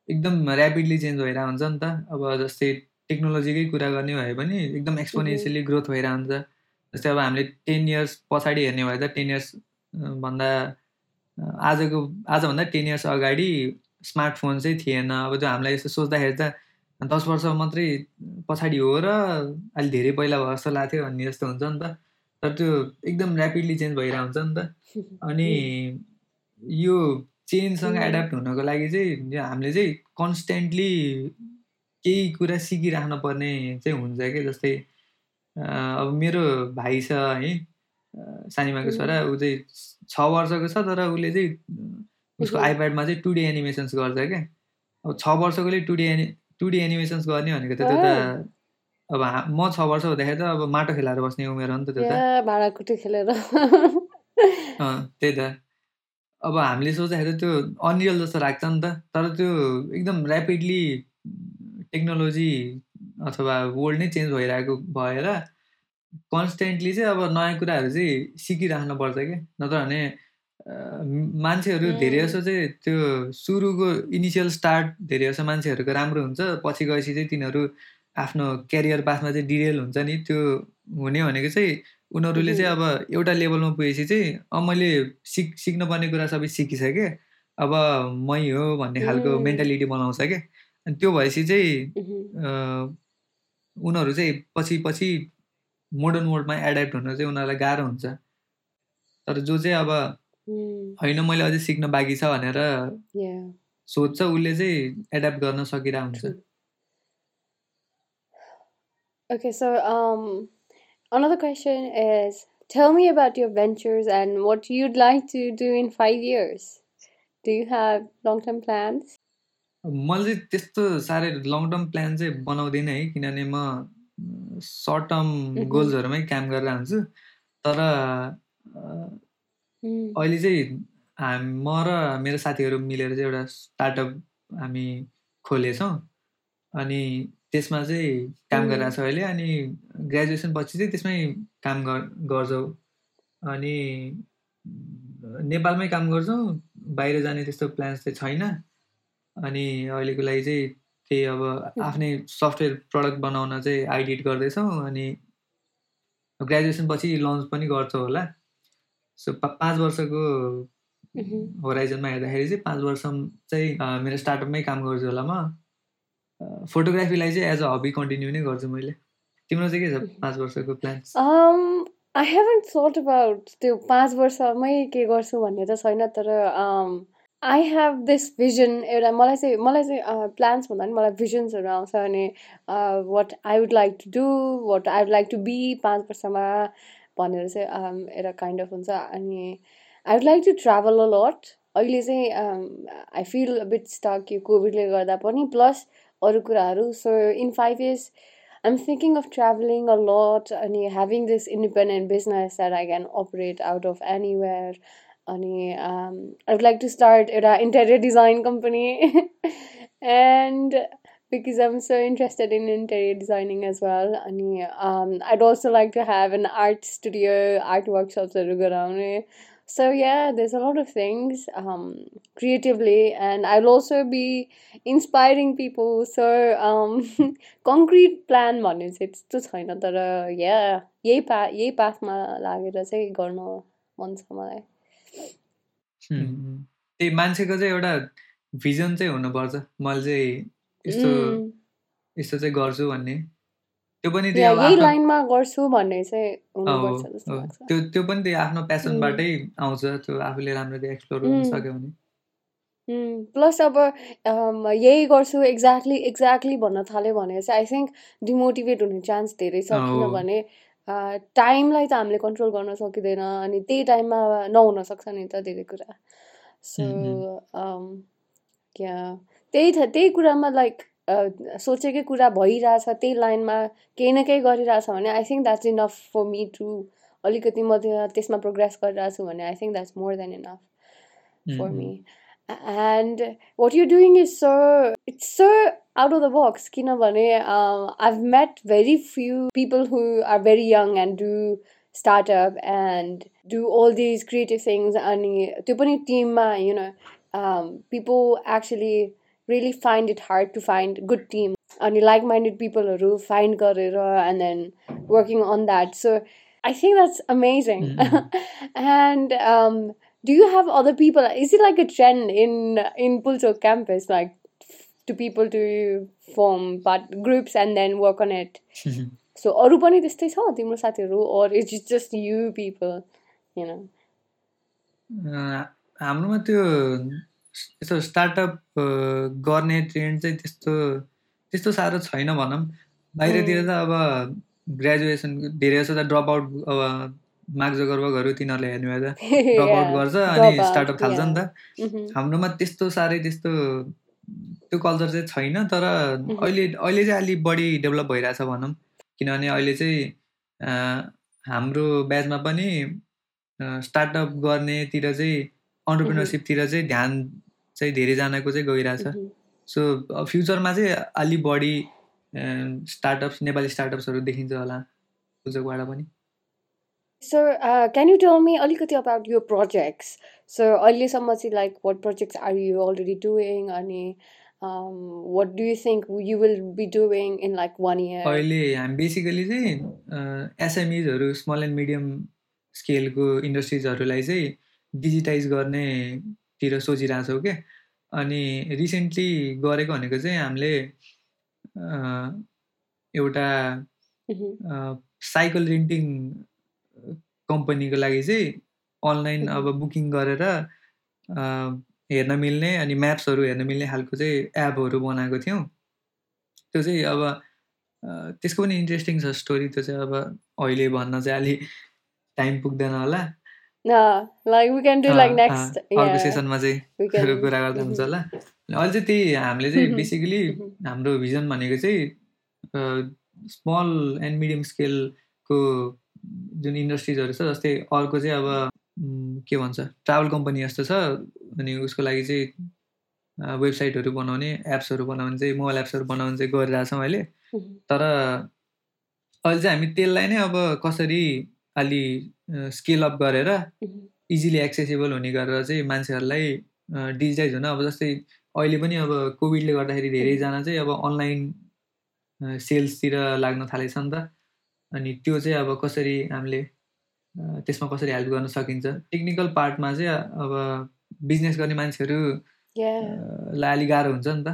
एकदम ऱ्यापिडली चेन्ज भइरहेको हुन्छ नि त अब जस्तै टेक्नोलोजीकै कुरा गर्ने भए पनि एकदम एक्सपोनेन्सियली ग्रोथ भइरहेको हुन्छ जस्तै अब हामीले टेन इयर्स पछाडि हेर्ने भए त टेन इयर्स भन्दा अ, आजको आजभन्दा टेन इयर्स अगाडि स्मार्टफोन चाहिँ थिएन अब त्यो हामीलाई यसो सोच्दाखेरि त दस वर्ष मात्रै पछाडि हो र अलि धेरै पहिला भयो जस्तो लाग्थ्यो भन्ने जस्तो हुन्छ नि त तर त्यो एकदम ऱ्यापिडली चेन्ज भइरहेको हुन्छ नि त अनि यो चेन्जसँग. एड्याप्ट हुनको लागि चाहिँ यो हामीले चाहिँ कन्सटेन्टली केही कुरा सिकिराख्नु पर्ने चाहिँ हुन्छ कि जस्तै अब मेरो भाइ छ है सानीमाको. छोरा ऊ चाहिँ छ वर्षको छ तर उसले चाहिँ उसको. आइप्याडमा चाहिँ टु डी एनिमेसन्स गर्छ क्या। अब छ वर्षकोले टु डी एनि टु डी एनिमेसन्स गर्ने भनेको त त्यो त अब म छ वर्ष हुँदाखेरि त अब माटो खेलाएर बस्ने उमेर हो नि त त्यो त। भाँडाकुटी खेलेर। त्यही त। अब हामीले सोच्दाखेरि त्यो अनरियल जस्तो लाग्छ नि त। तर त्यो एकदम ऱ्यापिडली टेक्नोलोजी अथवा वर्ल्ड नै चेन्ज भइरहेको भएर कन्सटेन्टली चाहिँ अब नयाँ कुराहरू चाहिँ सिकिराख्नुपर्छ कि? नत्र भने मान्छेहरू धेरै. जसो चाहिँ त्यो सुरुको इनिसियल स्टार्ट धेरै जसो मान्छेहरूको राम्रो हुन्छ पछि गएपछि चाहिँ तिनीहरू आफ्नो क्यारियर पाथमा चाहिँ डिरेल हुन्छ नि त्यो हुने भनेको चाहिँ उनीहरूले चाहिँ अब एउटा लेभलमा पुगेपछि चाहिँ अब मैले सिक सिक्नुपर्ने कुरा सबै सिकिसकेँ अब मै हो भन्ने खालको. मेन्टालिटी बनाउँछ क्या अनि त्यो भएपछि चाहिँ उनीहरू चाहिँ पछि पछि मोडर्न वर्ल्डमा एडाप्ट हुन चाहिँ उनीहरूलाई गाह्रो हुन्छ। तर जो चाहिँ अब होइन mm. मैले अझै सिक्न बाँकी छ भनेर yeah. सोध्छ उसले चाहिँ एडाप्ट गर्न सकिरह हुन्छ। Okay so another question is tell me about your ventures and what you'd like to do in five years do you have long term plans मैले चाहिँ त्यस्तो साह्रै लङ टर्म प्लान चाहिँ बनाउँदिनँ है किनभने म सर्ट टर्म। गोल्सहरूमै काम गरेर हुन्छु तर Mm. अहिले चाहिँ हाम म र मेरो साथीहरू मिलेर चाहिँ एउटा स्टार्टअप हामी खोलेछौँ अनि त्यसमा चाहिँ काम Mm. गरिरहेको छ अहिले अनि ग्रेजुएसन पछि चाहिँ त्यसमै काम गर गर्छौँ अनि नेपालमै काम गर्छौँ बाहिर जाने त्यस्तो प्लान्स चाहिँ छैन अनि अहिलेको लागि चाहिँ त्यही अब आफ्नै सफ्टवेयर प्रडक्ट बनाउन चाहिँ आइडिट गर्दैछौँ अनि ग्रेजुएसन पछि लन्च पनि गर्छौँ होला सो पा पाँच वर्षको। होराइजनमा हेर्दाखेरि चाहिँ पाँच वर्ष चाहिँ मेरो स्टार्टअपमै काम गर्छु होला म फोटोग्राफीलाई चाहिँ एज अ हबी कन्टिन्यू नै गर्छु मैले तिम्रो चाहिँ के छ। पाँच वर्षको Um, I haven't thought about त्यो पाँच वर्षमै के गर्छु भन्ने त छैन तर I have this vision एउटा मलाई चाहिँ मलाई चाहिँ प्लान्स भन्दा पनि मलाई भिजन्सहरू आउँछ अनि what I would like to do what I would like to be पाँच वर्षमा भनेर चाहिँ एउटा काइन्ड अफ हुन्छ अनि I would like to travel a lot अहिले चाहिँ आई फिल बिट स्टक यो कोभिडले गर्दा पनि प्लस अरू कुराहरू so in five years I'm thinking of traveling a lot and having this independent business that I can operate out of anywhere. And um, I would like to start an interior design company, and because I'm so interested in interior designing as well. And um, I'd also like to have an art studio, art workshops. गराउने. So yeah, there's a lot of things um, creatively, and I'll also be inspiring people. So um, concrete plan भन्ने चाहिँ त्यस्तो छैन तर या यही पा यही पाथमा लागेर चाहिँ गर्न मन छ मलाई त्यही मान्छेको चाहिँ एउटा भिजन चाहिँ हुनुपर्छ। मैले चाहिँ यस्तो यस्तो चाहिँ गर्छु भन्ने। त्यो पनि लाइनमा गर्छु भन्ने चाहिँ त्यो त्यो पनि त्यही आफ्नो उम्, प्यासनबाटै आउँछ। त्यो आफूले राम्ररी एक्सप्लोर गर्न सक्यो भने। प्लस अब यही गर्छु एक्ज्याक्टली एक्ज्याक्टली भन्न थाल्यो भने चाहिँ आई थिङ्क डिमोटिभेट हुने चान्स धेरै छ किनभने टाइमलाई त हामीले कन्ट्रोल गर्न सकिँदैन अनि त्यही टाइममा नहुन सक्छ नि त धेरै कुरा। सो क्या त्यही त्यही कुरामा लाइक सोचेकै कुरा भइरहेछ त्यही लाइनमा केही न केही गरिरहेछ भने I think that's enough for me to अलिकति म त्यो त्यसमा प्रोग्रेस गरिरहेको छु भने I think that's more than enough um, me. And what you're doing is so it's so out of the box. किनभने um, I've met very few people who are very young and do startup and do all these creative things. अनि त्यो पनि टिममा you know um, people actually really find it hard to find good team अनि like-minded peopleहरू find गरेर and then working on that. So I think that's amazing. उम्, उम्. and um, do you have other people? Is it like a trend in in Pulchok campus, like to people to form but groups and then work on it? (laughs) So अरू पनि त्यस्तै छ तिम्रो साथीहरू or is it just you people, you know? अँ, हाम्रोमा त्यो यस्तो स्टार्टअप गर्ने ट्रेन्ड चाहिँ त्यस्तो त्यस्तो साह्रो छैन भनौँ बाहिरतिर Mm. त अब ग्रेजुएसन धेरै जस्तो त ड्रप आउट अब मार्क जगरबर्गहरू तिनीहरूले हेर्नु भए त (laughs) ड्रप आउट गर्छ अनि स्टार्टअप थाल्छ नि. त। Mhm, हाम्रोमा त्यस्तो साह्रै त्यस्तो त्यो कल्चर चाहिँ छैन तर mhm, अहिले अहिले चाहिँ अलिक बढी डेभलप भइरहेछ भनौँ। किनभने अहिले चाहिँ हाम्रो ब्याचमा पनि स्टार्टअप गर्नेतिर चाहिँ अन्टरप्रिनरसिपतिर चाहिँ ध्यान चाहिँ धेरैजनाको चाहिँ गइरहेछ. सो फ्युचरमा चाहिँ अलि बढी स्टार्टअप्स नेपाली स्टार्टअप्सहरू देखिन्छ होला। पुस्तकबाट पनि। So, uh, can you tell me अलिकति about your projects? So, अहिलेसम्म चाहिँ like what projects are you already doing अनि um, what do you think you will be doing in like one year? अहिले हामी बेसिकली चाहिँ एसएमइजहरू स्मल एन्ड मिडियम स्केलको इन्डस्ट्रिजहरूलाई चाहिँ डिजिटाइज गर्नेतिर सोचिरहेछौँ क्या अनि रिसेन्टली गरेको भनेको चाहिँ हामीले एउटा Mhm. साइकल रेन्टिङ कम्पनीको लागि चाहिँ अनलाइन. अब (laughs) बुकिङ गरेर हेर्न मिल्ने अनि म्याप्सहरू हेर्न मिल्ने खालको चाहिँ एपहरू बनाएको थियौँ त्यो चाहिँ अब त्यसको पनि इन्ट्रेस्टिङ छ स्टोरी त्यो चाहिँ अब अहिले भन्न चाहिँ अलि टाइम पुग्दैन होला अर्को सेसनमा चाहिँ (laughs) कुरा गर्दा हुन्छ. होला (laughs) अहिले चाहिँ त्यही हामीले चाहिँ. बेसिकली. हाम्रो भिजन भनेको चाहिँ स्मल एन्ड मिडियम स्केलको जुन इन्डस्ट्रिजहरू छ जस्तै अर्को चाहिँ अब के भन्छ ट्राभल कम्पनी जस्तो छ अनि उसको लागि चाहिँ वेबसाइटहरू बनाउने एप्सहरू बनाउने चाहिँ मोबाइल एप्सहरू बनाउने चाहिँ गरिरहेछौँ अहिले. तर अहिले चाहिँ हामी त्यसलाई नै अब कसरी अलि स्केल अप गरेर. इजिली एक्सेसिबल हुने गरेर चाहिँ मान्छेहरूलाई डिजिटाइज हुन अब जस्तै अहिले पनि अब कोभिडले गर्दाखेरि धेरैजना चाहिँ अब अनलाइन सेल्सतिर लाग्न थालेको छ नि त अनि त्यो चाहिँ अब कसरी हामीले त्यसमा कसरी हेल्प गर्न सकिन्छ टेक्निकल पार्टमा चाहिँ अब बिजनेस गर्ने मान्छेहरू Yeah. अ, लाई अलिक गाह्रो हुन्छ नि त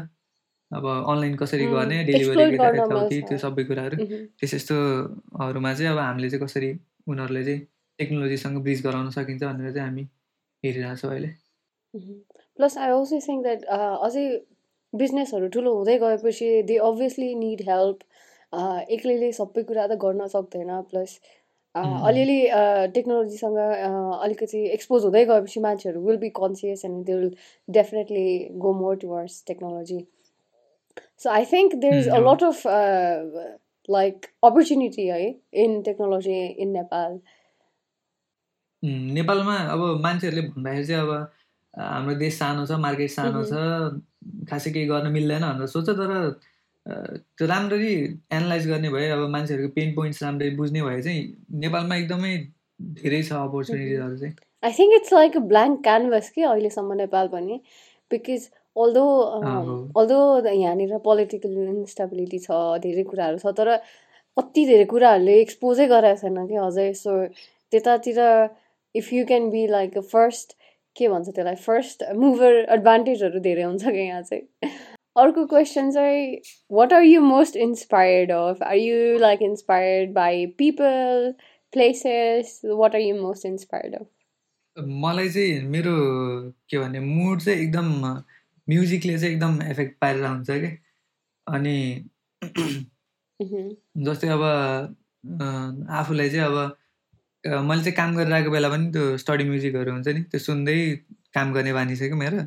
अब अनलाइन कसरी गर्ने डेलिभरी यताउति। त्यो सबै कुराहरू. त्यस यस्तोहरूमा चाहिँ अब हामीले चाहिँ कसरी उनीहरूले चाहिँ टेक्नोलोजीसँग ब्रिज गराउन सकिन्छ भनेर चाहिँ हामी हेरिरहेछौँ अहिले I also think that uh, अझै बिजनेसहरू ठुलो हुँदै गएपछि दे अभियसली निड हेल्प एक्लैले सबै कुरा त गर्न सक्दैन प्लस. अलिअलि टेक्नोलोजीसँग अलिकति एक्सपोज हुँदै गएपछि मान्छेहरू will be conscious and they will definitely go more towards technology so I think there is a. Lot of like opportunity है इन टेक्नोलोजी इन नेपाल नेपालमा अब मान्छेहरूले भन्दाखेरि चाहिँ अब हाम्रो देश सानो छ मार्केट सानो छ खासै केही गर्न मिल्दैन भनेर सोच्छ तर त्यो राम्ररी एनालाइज गर्ने भए अब मान्छेहरूको पेन पोइन्ट्स राम्ररी बुझ्ने भए चाहिँ नेपालमा एकदमै धेरै छ अपर्च्युनिटिजहरू चाहिँ I think it's like a blank canvas कि अहिलेसम्म नेपाल पनि बिकज अल्दो अँ। अल्दो यहाँनिर पोलिटिकल इन्स्टेबिलिटी छ धेरै कुराहरू छ तर कति धेरै कुराहरूले एक्सपोजै गराएको छैन कि अझै। सो त्यतातिर if you can be like first के भन्छ त्यसलाई? फर्स्ट मुभर एडभान्टेजहरू धेरै हुन्छ कि यहाँ चाहिँ। अर्को क्वेसन चाहिँ what are you most inspired of are you like inspired by people places what are you most inspired of मलाई चाहिँ मेरो के भने मुड चाहिँ एकदम म्युजिकले चाहिँ एकदम इफेक्ट पारेर हुन्छ कि। अनि Mhm. जस्तै अब आफूलाई चाहिँ अब मैले चाहिँ काम गरिरहेको बेला पनि त्यो स्टडी म्युजिकहरू हुन्छ नि त्यो सुन्दै काम गर्ने बानी छ कि मेरो।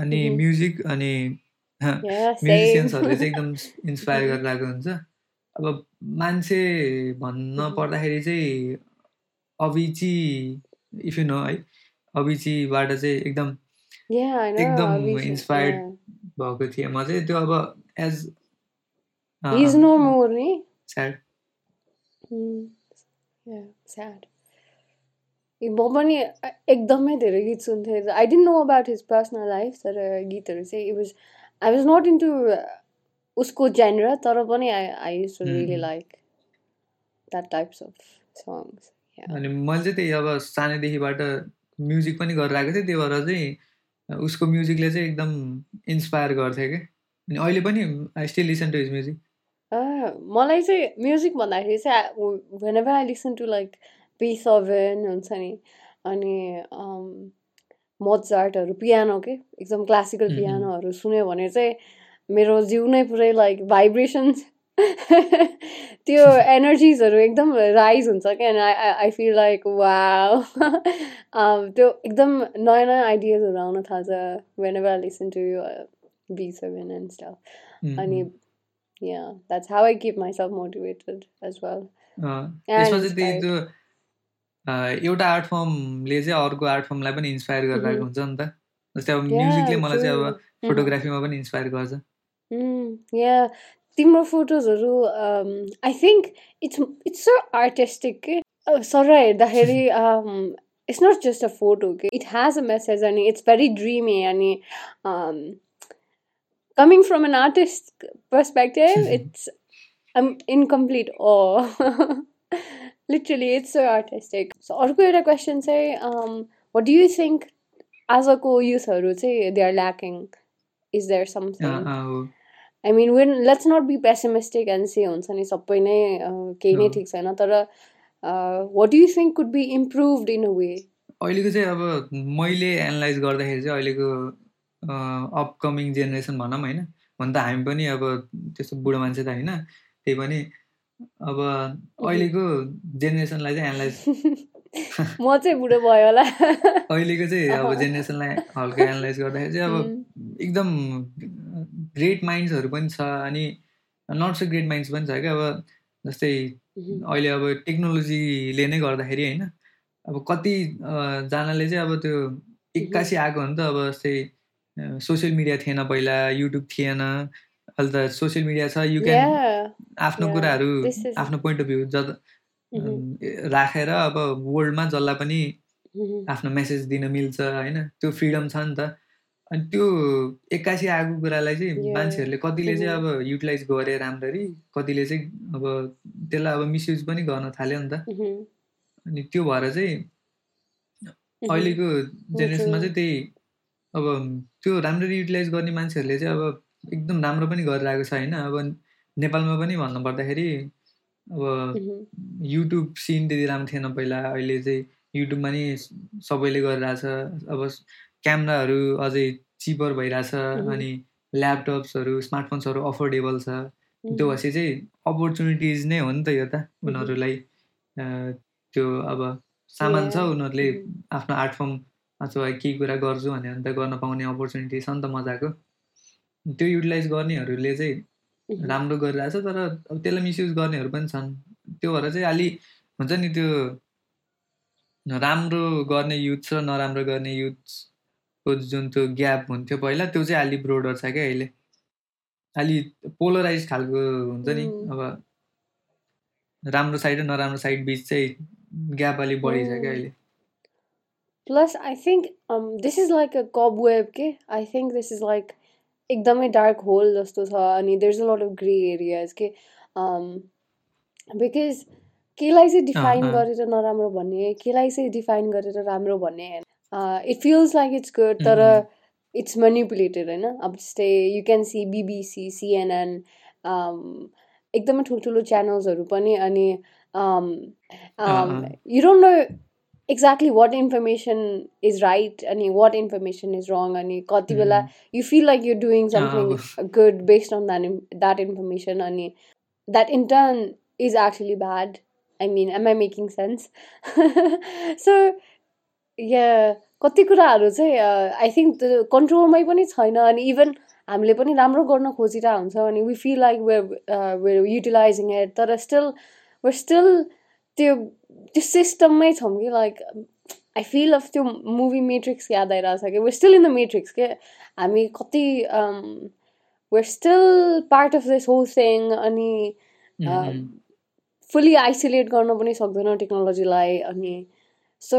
अनि. म्युजिक अनि Yeah, (laughs) म्युजिसियन्सहरूले चाहिँ. एकदम इन्सपायर Mhm. गरिरहेको हुन्छ अब मान्छे भन्न Mhm. पर्दाखेरि चाहिँ अभिची इफ यु नो है अभिचीबाट चाहिँ एकदम. एकदम इन्सपायर्ड. भएको थिएँ म चाहिँ त्यो अब एज? Sad Mm. Yeah, sad. ए, म पनि एकदमै धेरै गीत सुन्थेँ I didn't know about his personal life तर गीतहरू चाहिँ it was I was not into उसको जेनर तर पनि I I used to really. Like that types of songs अनि मैले चाहिँ त्यही अब सानैदेखिबाट म्युजिक पनि गरिरहेको थिएँ त्यही भएर चाहिँ उसको म्युजिकले चाहिँ एकदम इन्सपायर गर्थ्यो क्या। अनि अहिले पनि I still listen to his music मलाई चाहिँ म्युजिक भन्दाखेरि चाहिँ whenever I listen to like Beethoven हुन्छ नि अनि मोजार्टहरू पियानो के एकदम क्लासिकल. पियानोहरू सुन्यो भने चाहिँ मेरो जिउ नै पुरै लाइक भाइब्रेसन्स (laughs) त्यो एनर्जिजहरू एकदम राइज हुन्छ क्या आई आई फिल लाइक वा त्यो एकदम नयाँ नयाँ आइडियाजहरू आउन थाल्छ whenever I listen to B seven and stuff अनि yeah that's how i keep myself motivated as एउटा आर्ट फर्मले चाहिँ अर्को आर्ट फर्मलाई पनि इन्सपायर गरिरहेको हुन्छ नि त। जस्तै अब म्युजिकले मलाई चाहिँ अब. फोटोग्राफीमा पनि इन्सपायर गर्छ। yeah तिम्रो फोटोजहरू I think it's it's so artistic के। सर हेर्दाखेरि it's not just a photo के। इट हेज अ मेसेज अनि इट्स भेरी ड्रिमी अनि coming from an artist perspective it's incomplete oh literally it's so artistic so अर्को एउटा क्वेसन चाहिँ वाट डु यु थिङ्क आजको युथहरू चाहिँ they are lacking is there something I mean when let's not be pessimistic and say हुन्छ नि सबै नै केही नै ठिक छैन. तर what you think could be improved in a way अहिलेको चाहिँ अब मैले एनालाइज गर्दाखेरि चाहिँ अहिलेको अपकमिङ जेनेरेसन भनौँ होइन त हामी पनि अब त्यस्तो बुढो मान्छे त होइन त्यही पनि अब अहिलेको जेनेरेसनलाई चाहिँ एनालाइज (laughs) म चाहिँ बुढो भयो होला। अहिलेको चाहिँ अब (laughs) जेनेरेसनलाई हल्का एनालाइज गर्दाखेरि चाहिँ अब एकदम ग्रेट माइन्ड्सहरू पनि छ अनि नट सो ग्रेट माइन्ड्स पनि छ क्या। अब जस्तै अहिले अब टेक्नोलोजीले नै गर्दाखेरि होइन अब कतिजनाले चाहिँ अब त्यो एक्कासी आएको हो नि त। अब जस्तै सोसियल मिडिया थिएन पहिला युट्युब थिएन अहिले त सोसियल मिडिया छ यु क्यान आफ्नो कुराहरू आफ्नो पोइन्ट अफ भ्यू जब राखेर अब वर्ल्डमा जसलाई पनि आफ्नो मेसेज दिन मिल्छ होइन? त्यो फ्रिडम छ नि त। अनि त्यो एक्कासी आएको कुरालाई चाहिँ मान्छेहरूले कतिले चाहिँ अब युटिलाइज गरे राम्ररी कतिले चाहिँ अब त्यसलाई अब मिसयुज पनि गर्न थाल्यो नि त। अनि त्यो भएर चाहिँ अहिलेको जेनेरेसनमा चाहिँ त्यही अब त्यो राम्ररी युटिलाइज गर्ने मान्छेहरूले चाहिँ अब एकदम राम्रो पनि गरेर आएको छ होइन। अब नेपालमा पनि भन्नुपर्दाखेरि अब युट्युब सिन त्यति राम्रो थिएन पहिला अहिले चाहिँ युट्युबमा नि सबैले गरिरहेछ। अब क्यामराहरू अझै चिपर भइरहेछ अनि ल्यापटप्सहरू स्मार्टफोन्सहरू अफोर्डेबल छ। त्यो भएपछि चाहिँ अपर्च्युनिटिज नै हो नि त यो त। उनीहरूलाई त्यो अब सामान छ उनीहरूले आफ्नो आर्ट फर्म अथवा केही कुरा गर्छु भने अन्त गर्न पाउने अपर्च्युनिटी छ नि त मजाको। त्यो युटिलाइज गर्नेहरूले चाहिँ राम्रो गरिरहेछ तर अब त्यसलाई मिसयुज गर्नेहरू पनि छन्। त्यो भएर चाहिँ अलि हुन्छ नि त्यो राम्रो गर्ने युथ र नराम्रो गर्ने युथको जुन त्यो ग्याप हुन्थ्यो पहिला त्यो चाहिँ अलि ब्रोडर छ क्या अहिले। अलि पोलराइज खालको हुन्छ नि अब राम्रो साइड र नराम्रो साइड बिच चाहिँ ग्याप अलिक बढी छ क्या अहिले। Plus I think this is like a cobweb के I think this is like एकदमै डार्क होल जस्तो छ अनि there is a lot of grey areas के बिकज केलाई चाहिँ डिफाइन गरेर नराम्रो भन्ने केलाई चाहिँ डिफाइन गरेर राम्रो भन्ने it feels like it's good तर इट्स मेनिपुलेटेड होइन? अब जस्तै you can see BBC CNN एकदमै ठुल्ठुलो च्यानल्सहरू पनि अनि you don't know exactly what information is right अनि वाट इन्फर्मेसन इज रङ अनि कति बेला you feel like you doing something good based on that that information अनि that in turn is actually bad I mean am I making sense so yeah कति कुराहरू चाहिँ आई थिङ्क त्यो कन्ट्रोलमै पनि छैन अनि इभन हामीले पनि राम्रो गर्न खोजिरहेको हुन्छ अनि we feel like we're we're utilising it तर स्टिल वेयर स्टिल त्यो त्यो सिस्टममै छौँ कि लाइक आई फिल अफ त्यो मुभी मेट्रिक्स याद आइरहेको छ कि we're still in the Matrix के हामी कति we're still part of this whole thing अनि फुल्ली आइसोलेट गर्न पनि सक्दैन टेक्नोलोजीलाई अनि so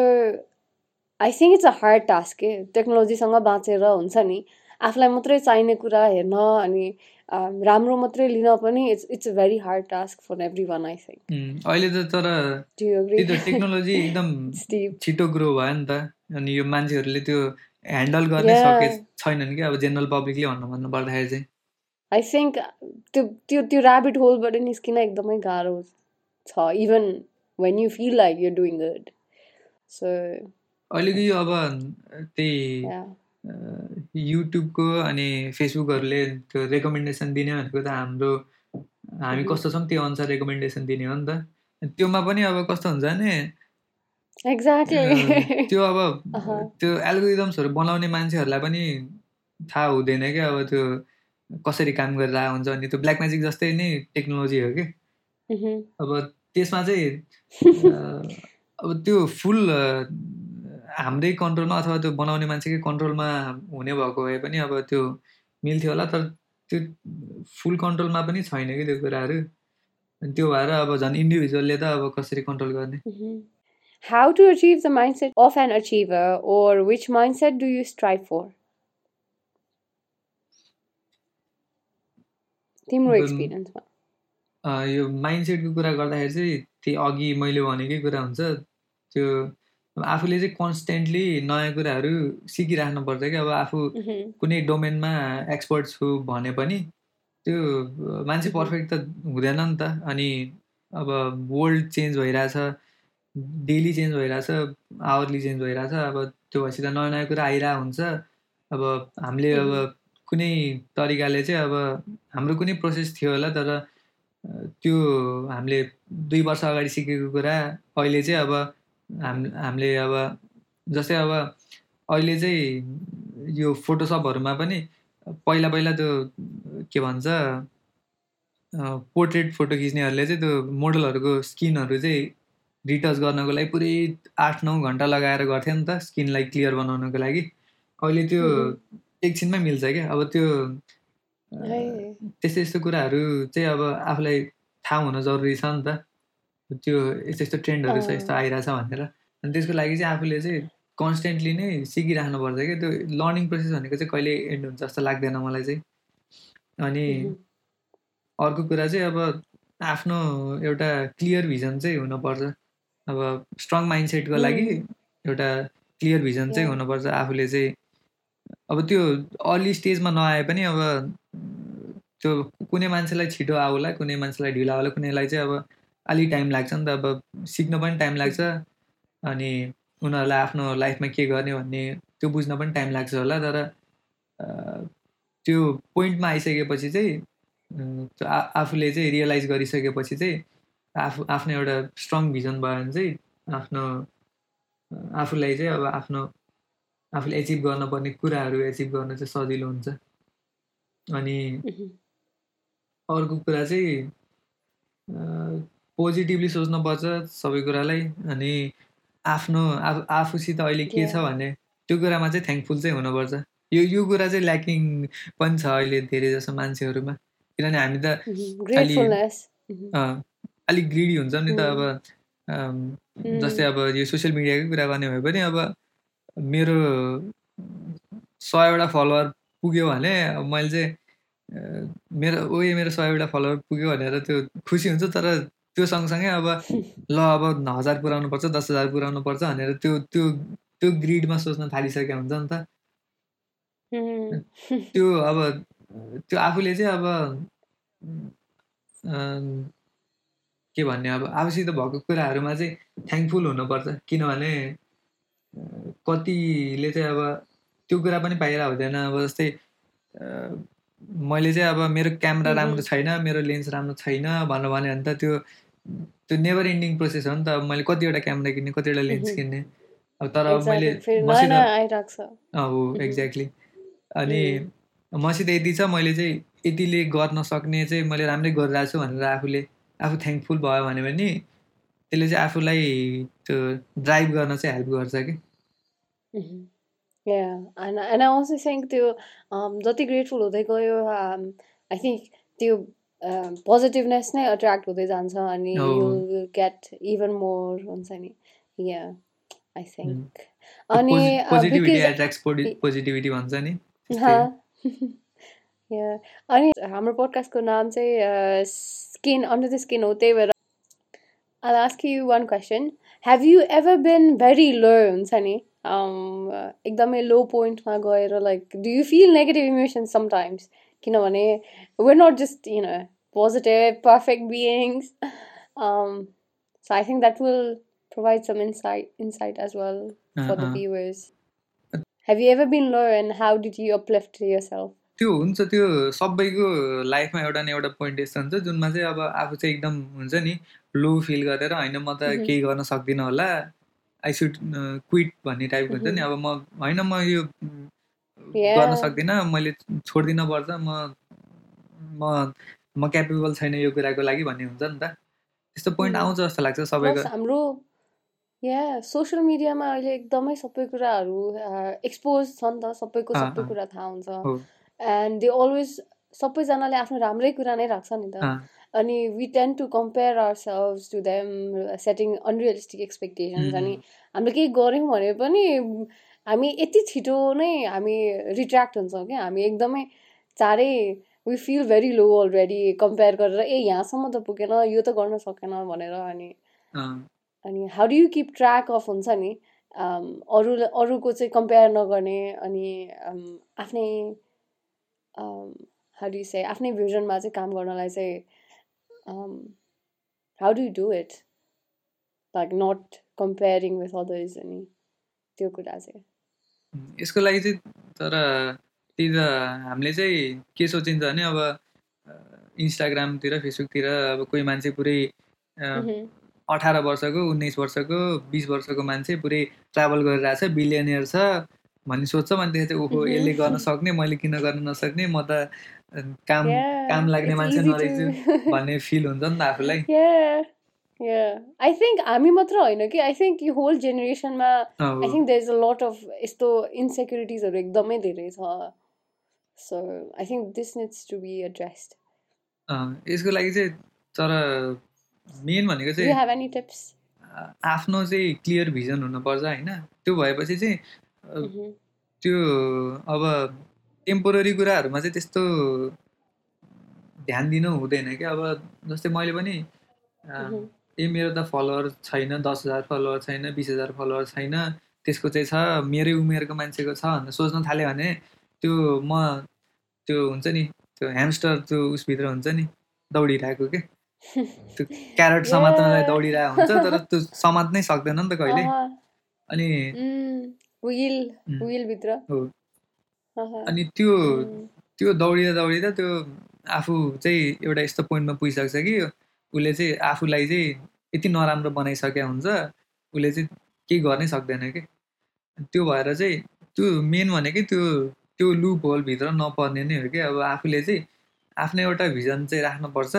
I think it's a hard task के टेक्नोलोजीसँग बाँचेर हुन्छ नि आफूलाई मात्रै चाहिने कुरा हेर्न अनि राम्रो मात्रै लिन पनि it's it's a very hard task for everyone I think अहिले त तर टेक्नोलोजी एकदम (laughs) छिटो ग्रो भयो नि त। अनि यो मान्छेहरूले त्यो ह्यान्डल गर्ने सके छैनन् कि अब जेनरल पब्लिकले भन्नु भन्नु पर्दाखेरि चाहिँ। आई थिङ्क त्यो त्यो त्यो ऱ्याबिट होलबाट निस्किन एकदमै गाह्रो छ even when you feel like you doing good so अहिलेको यो अब त्यही युट्युबको अनि फेसबुकहरूले त्यो रेकमेन्डेसन दिने भनेको त हाम्रो हामी कस्तो छौँ त्यो अनुसार रेकमेन्डेसन दिने हो नि त। त्योमा पनि अब कस्तो हुन्छ भने एक्ज्याक्टली त्यो अब त्यो एल्गोरिदम्सहरू बनाउने मान्छेहरूलाई पनि थाहा हुँदैन क्या अब त्यो कसरी काम गरेर हुन्छ अनि त्यो ब्ल्याक म्याजिक जस्तै नै टेक्नोलोजी हो कि। अब त्यसमा चाहिँ (laughs) अब त्यो फुल हाम्रै कन्ट्रोलमा अथवा त्यो बनाउने मान्छेकै कन्ट्रोलमा हुने भएको भए पनि अब त्यो मिल्थ्यो होला तर त्यो फुल कन्ट्रोलमा पनि छैन कि त्यो कुराहरू त्यो भएर अब झन् इन्डिभिजुअलले त अब कसरी कन्ट्रोल गर्ने Mhm. How to achieve the mindset of an achiever, or which mindset do you strive for? तिम्रो अब एक्सपिरियन्समा यो माइन्डसेटको कुरा गर्दाखेरि चाहिँ त्यही अघि मैले भनेकै कुरा हुन्छ त्यो अब आफूले चाहिँ कन्सटेन्टली नयाँ कुराहरू सिकिराख्नुपर्छ कि अब आफू. कुनै डोमेनमा एक्सपर्ट छु भने पनि त्यो मान्छे. पर्फेक्ट त हुँदैन नि त अनि अब वर्ल्ड चेन्ज भइरहेछ डेली चेन्ज भइरहेछ आवरली चेन्ज भइरहेछ अब त्यो भएपछि त नयाँ नयाँ कुरा आइरहेको हुन्छ अब हामीले अब. कुनै तरिकाले चाहिँ अब हाम्रो कुनै प्रोसेस थियो होला तर त्यो हामीले दुई वर्ष अगाडि सिकेको कुरा अहिले चाहिँ अब हाम हामीले अब जस्तै अब अहिले चाहिँ यो फोटोसपहरूमा पनि पहिला पहिला त्यो के भन्छ पोर्ट्रेट फोटो खिच्नेहरूले चाहिँ त्यो मोडलहरूको स्किनहरू चाहिँ रिटच गर्नको लागि पुरै आठ नौ घन्टा लगाएर गर्थ्यो नि त स्किनलाई क्लियर बनाउनको लागि अहिले त्यो. एकछिनमै मिल्छ क्या अब त्यो। त्यस्तो यस्तो कुराहरू चाहिँ अब आफूलाई थाहा हुन जरुरी छ नि त त्यो यस्तो यस्तो ट्रेन्डहरू छ यस्तो। आइरहेछ भनेर अनि त्यसको लागि चाहिँ आफूले चाहिँ कन्सटेन्टली नै सिकिराख्नुपर्छ क्या त्यो लर्निङ प्रोसेस भनेको चाहिँ कहिले एन्ड हुन्छ जस्तो लाग्दैन मलाई चाहिँ अनि. अर्को कुरा चाहिँ अब आफ्नो एउटा क्लियर भिजन चाहिँ हुनुपर्छ अब स्ट्रङ माइन्डसेटको लागि. एउटा क्लियर भिजन चाहिँ. हुनुपर्छ आफूले चाहिँ अब त्यो अर्ली स्टेजमा नआए पनि अब त्यो कुनै मान्छेलाई छिटो आउला कुनै मान्छेलाई ढिलो आउला कुनैलाई चाहिँ अब अलिक टाइम लाग्छ नि त अब सिक्न पनि टाइम लाग्छ अनि उनीहरूलाई आफ्नो लाइफमा के गर्ने भन्ने त्यो बुझ्न पनि टाइम लाग्छ होला तर त्यो पोइन्टमा आइसकेपछि चाहिँ त्यो आफूले चाहिँ रियलाइज गरिसकेपछि चाहिँ आफू आफ्नो एउटा स्ट्रङ भिजन भयो भने चाहिँ आफ्नो आफूलाई चाहिँ अब आफ्नो आफूले एचिभ गर्नुपर्ने कुराहरू एचिभ गर्न चाहिँ सजिलो हुन्छ अनि. अर्को कुरा चाहिँ पोजिटिभली सोच्नुपर्छ सबै कुरालाई अनि आफ्नो आफू आफूसित अहिले के छ. भने त्यो कुरामा चाहिँ थ्याङ्कफुल चाहिँ हुनुपर्छ यो यो कुरा चाहिँ ल्याकिङ पनि छ अहिले धेरै जसो मान्छेहरूमा किनभने हामी त Mhm. अलि. Mhm. अँ, अलिक ग्रिडी हुन्छ नि त अब अम, जस्तै अब यो सोसियल मिडियाकै कुरा गर्ने भए पनि अब मेरो सयवटा फलोवर पुग्यो भने अब मैले चाहिँ अ, मेरो ओए मेरो सयवटा फलोवर पुग्यो भनेर त्यो खुसी हुन्छ तर त्यो सँगसँगै अब ल अब हजार पुऱ्याउनु पर्छ दस हजार पुऱ्याउनु पर्छ भनेर त्यो त्यो त्यो ग्रिडमा सोच्न थालिसकेको हुन्छ नि त. त्यो अब त्यो आफूले चाहिँ अब के भन्ने अब आफूसित भएको कुराहरूमा चाहिँ थ्याङ्कफुल हुनुपर्छ किनभने कतिले चाहिँ अब त्यो कुरा पनि पाइरहेको हुँदैन अब जस्तै मैले चाहिँ अब मेरो क्यामेरा. राम्रो छैन मेरो लेन्स राम्रो छैन भनेर भन्यो भने त त्यो त्यो नेभर एन्डिङ प्रोसेस हो नि त अब मैले कतिवटा क्यामेरा किन्ने कतिवटा लेन्स Mhm. किन्ने अब तर अब मैले Exactly. फेरि नयाँ मसित नयाँ आइरहेको छ अँ, हो Mhm. एक्ज्याक्टली अनि Mm. मसित यति छ मैले चाहिँ यतिले गर्न सक्ने चाहिँ मैले राम्रै गरिरहेको छु भनेर आफूले आफू थ्याङ्कफुल भयो भने पनि त्यसले चाहिँ आफूलाई त्यो ड्राइभ गर्न चाहिँ हेल्प गर्छ कि Mhm. And I also think त्यो um, जति ग्रेटफुल हुँदै गयो um, I think त्यो पोजिटिभनेस नै अट्र्याक्ट हुँदै जान्छ अनि you will get even more हुन्छ नि. या आई थिङ्क अनि नि (laughs) या अनि हाम्रो पोडकास्टको नाम चाहिँ स्किन अन्डर द स्किन हो त्यही भएर I'll ask you one question. Have you ever been very low हुन्छ नि? Um, uh, एकदमै लो पोइन्टमा गएर like do you feel negative emotions sometimes किनभने we're not just you know positive perfect beings um, so I think that will provide some insight insight as well अँ, for the अँ। viewers have you ever been low and how did you uplift yourself त्यो हुन्छ त्यो सबैको लाइफमा एउटा न एउटा पोइन्ट यस्तो हुन्छ जुनमा चाहिँ अब आफू चाहिँ एकदम हुन्छ नि लो फिल गरेर होइन म त Mhm. केही गर्न सक्दिनँ होला आई सुड क्विट भन्ने टाइपको हुन्छ नि Mhm. अब म होइन म यो उम्, Yeah. गर्न सक्दिनँ मैले छोडिदिन पर्छ म म म क्यापेबल छैन यो कुराको लागि भन्ने हुन्छ नि त। त्यस्तो पोइन्ट. आउँछ जस्तो लाग्छ सबैको। हाम्रो या सोसियल मिडियामा अहिले एकदमै सबै कुराहरू एक्सपोज छ नि त सबैको सबै। कुरा थाहा हुन्छ। एन्ड दे अलवेज सबैजनाले आफ्नो राम्रै कुरा नै राख्छ नि त। अनि we tend to compare ourselves to them setting unrealistic expectations अनि हामीले केही गऱ्यौँ भने पनि हामी यति छिटो नै हामी रिट्र्याक्ट हुन्छौँ क्या हामी एकदमै चाँडै we feel very low already compare गरेर ए यहाँसम्म त पुगेन यो त गर्न सकेन भनेर अनि अनि how do you keep track of हुन्छ नि um, अरू अरूको चाहिँ कम्पेयर नगर्ने अनि um, आफ्नै हाउ डु से आफ्नै भिजनमा चाहिँ काम गर्नलाई चाहिँ how do do it like not comparing with others अनि त्यो कुरा चाहिँ। यसको लागि चाहिँ तर त्यही त हामीले चाहिँ के सोचिन्छ भने अब इन्स्टाग्रामतिर फेसबुकतिर अब कोही मान्छे पुरै अठार वर्षको उन्नाइस वर्षको बिस वर्षको मान्छे पुरै ट्राभल गरिरहेछ बिलियनियर छ भन्ने सोध्छ भनेदेखि चाहिँ ओहो। यसले गर्न सक्ने मैले किन गर्न नसक्ने म त काम काम लाग्ने मान्छे नरहेछु (laughs) भन्ने फिल हुन्छ नि त आफूलाई। आई थिङ्क हामी मात्र होइन कि आई थिङ्क यो होल जेनेरेसनमा I think there is a lot of यस्तो इन्सेक्युरिटिजहरू एकदमै धेरै छ। So I think this needs to be addressed यसको लागि चाहिँ तर मेन भनेको चाहिँ एनी टिप्स आफ्नो चाहिँ क्लियर भिजन हुनुपर्छ होइन? त्यो भएपछि चाहिँ अ, त्यो अब टेम्पोररी कुराहरूमा चाहिँ त्यस्तो ध्यान दिनु हुँदैन क्या। अब जस्तै मैले पनि अ, ए मेरो त फलोवर छैन दस हजार फलोवर छैन बिस हजार फलोवर छैन त्यसको चाहिँ छ मेरै उमेरको मान्छेको छ भनेर सोच्न थाल्यो भने त्यो म त्यो हुन्छ नि त्यो ह्यामस्टर त्यो उसभित्र हुन्छ नि दौडिरहेको के? (laughs) त्यो क्यारेट समात्नलाई. दौडिरहेको हुन्छ तर त्यो समात्नै सक्दैन नि त कहिले। अनि अनि त्यो. त्यो दौडिँदा दौडिँदा त्यो आफू चाहिँ एउटा यस्तो पोइन्टमा पुगिसक्छ कि उसले चाहिँ आफूलाई चाहिँ यति नराम्रो बनाइसकेको हुन्छ उसले चाहिँ केही गर्नै सक्दैन कि। त्यो भएर चाहिँ त्यो मेन भनेकै त्यो त्यो लुप होलभित्र नपर्ने नै हो कि। अब आफूले चाहिँ आफ्नो एउटा भिजन चाहिँ राख्नुपर्छ।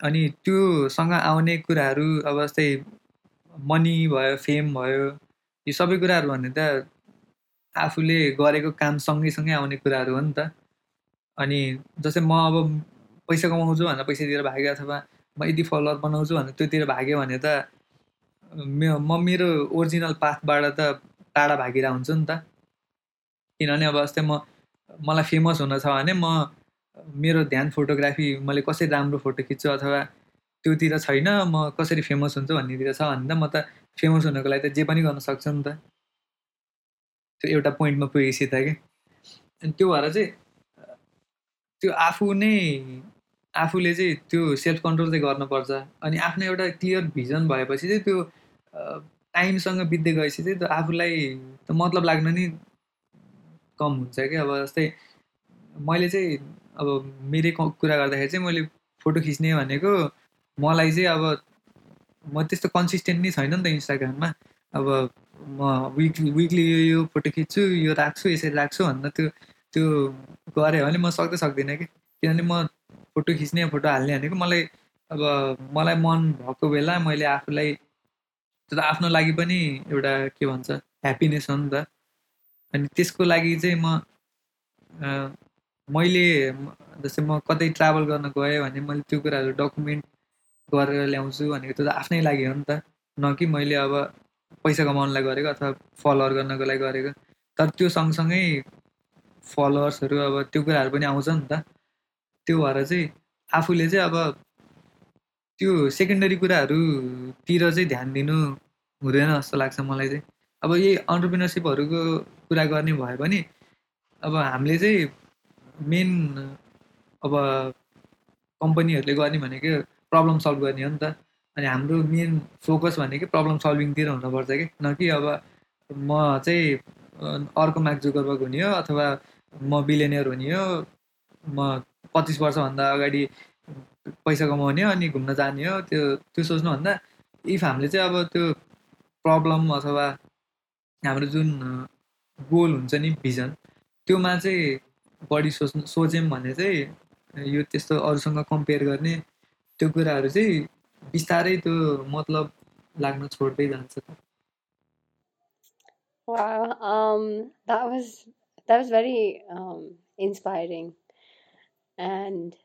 अनि त्योसँग आउने कुराहरू अब जस्तै मनी भयो फेम भयो यो सबै कुराहरू भने त आफूले गरेको काम सँगै आउने कुराहरू हो नि त। अनि जस्तै म अब पैसा कमाउँछु भनेर पैसातिर भागेँ अथवा म यदि फलोवर बनाउँछु भनेर त्योतिर भाग्यो भने त म मेरो ओरिजिनल पाथबाट त टाढा भागिरहेको हुन्छु नि त। किनभने अब जस्तै म मलाई फेमस हुन छ भने म मेरो ध्यान फोटोग्राफी मैले कसरी राम्रो फोटो खिच्छु अथवा त्योतिर छैन म कसरी फेमस हुन्छु भन्नेतिर छ भने त म त फेमस हुनको लागि त जे पनि गर्न सक्छु नि त। त्यो एउटा पोइन्टमा पुगेपछि त कि? अनि त्यो भएर चाहिँ त्यो आफू नै आफूले चाहिँ त्यो सेल्फ कन्ट्रोल चाहिँ गर्नुपर्छ। अनि आफ्नो एउटा क्लियर भिजन भएपछि चाहिँ त्यो टाइमसँग बित्दै गएपछि चाहिँ त्यो आफूलाई त मतलब लाग्न नि कम हुन्छ कि अब जस्तै मैले चाहिँ अब मेरै कुरा गर्दाखेरि चाहिँ मैले फोटो खिच्ने भनेको मलाई चाहिँ अब म त्यस्तो कन्सिस्टेन्ट नै छैन नि त इन्स्टाग्राममा अब म विकली विकली यो यो फोटो खिच्छु यो राख्छु यसरी राख्छु भनेर त्यो त्यो गऱ्यो भने म सक्दै सक्दिनँ कि। किनभने म फोटो खिच्ने फोटो हाल्ने भनेको मलाई अब मलाई मन भएको बेला मैले आफूलाई त्यो त आफ्नो लागि पनि एउटा के भन्छ ह्याप्पिनेस हो नि त। अनि त्यसको लागि चाहिँ म मैले जस्तै म कतै ट्राभल गर्न गएँ भने मैले त्यो कुराहरू डकुमेन्ट गरेर ल्याउँछु भनेको त्यो त आफ्नै लागि हो नि त। न कि मैले अब पैसा कमाउनलाई गरेको अथवा फलोवर गर्नको लागि गरेको। तर त्यो सँगसँगै फलोवर्सहरू अब त्यो कुराहरू पनि आउँछ नि त। त्यो भएर चाहिँ आफूले चाहिँ अब त्यो सेकेन्डरी कुराहरूतिर चाहिँ ध्यान दिनु हुँदैन जस्तो लाग्छ मलाई चाहिँ। अब यही अन्टरप्रिनरसिपहरूको कुरा गर्ने भयो भने अब हामीले चाहिँ मेन अब कम्पनीहरूले गर्ने भनेको प्रब्लम सल्भ गर्ने हो नि त। अनि हाम्रो मेन फोकस भनेको प्रब्लम सल्भिङतिर हुनुपर्छ कि? न कि अब म चाहिँ अर्को मार्क जुकरबर्ग हुने हो अथवा म बिलियनियर हुने हो म पच्चिस वर्षभन्दा अगाडि पैसा कमाउने अनि घुम्न जाने हो त्यो त्यो सोच्नुभन्दा इफ हामीले चाहिँ अब त्यो प्रब्लम अथवा हाम्रो जुन गोल हुन्छ नि भिजन त्योमा चाहिँ बढी सोच्नु सोच्यौँ भने चाहिँ यो त्यस्तो अरूसँग कम्पेयर गर्ने त्यो कुराहरू चाहिँ बिस्तारै त्यो मतलब लाग्न छोड्दै जान्छ Wow, um, that was that was very um, inspiring. and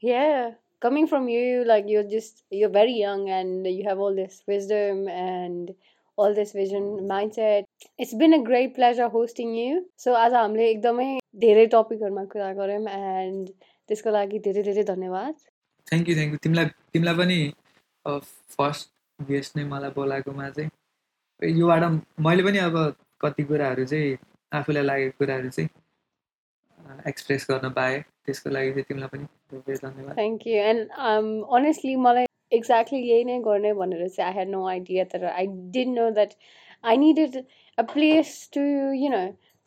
yeah coming from you like you're just you're very young and you have all this wisdom and all this vision mindset. It's been a great pleasure hosting you. So आज हामीले एकदमै धेरै टपिकहरूमा कुरा गऱ्यौँ एन्ड त्यसको लागि धेरै धेरै धन्यवाद। थ्याङ्क यू थ्याङ्क यू तिमीलाई तिमीलाई पनि फर्स्ट गेस्ट नै मलाई बोलाएकोमा चाहिँ योबाट मैले पनि अब कति कुराहरू चाहिँ आफूलाई लागेको कुराहरू चाहिँ एक्सप्रेस गर्न पाएँ। त्यसको लागि चाहिँ तिमीलाई पनि धेरै धन्यवाद। थ्याङ्क यू एन्ड अनेस्टली मलाई एक्ज्याक्टली यही नै गर्ने भनेर चाहिँ आई हेड नो आइडिया तर I didn't know that I needed a place to you know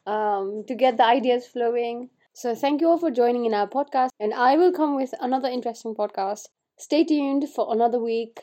to get the ideas flowing. So thank you all for joining in our podcast, and I will come with another interesting podcast. Stay tuned for another week.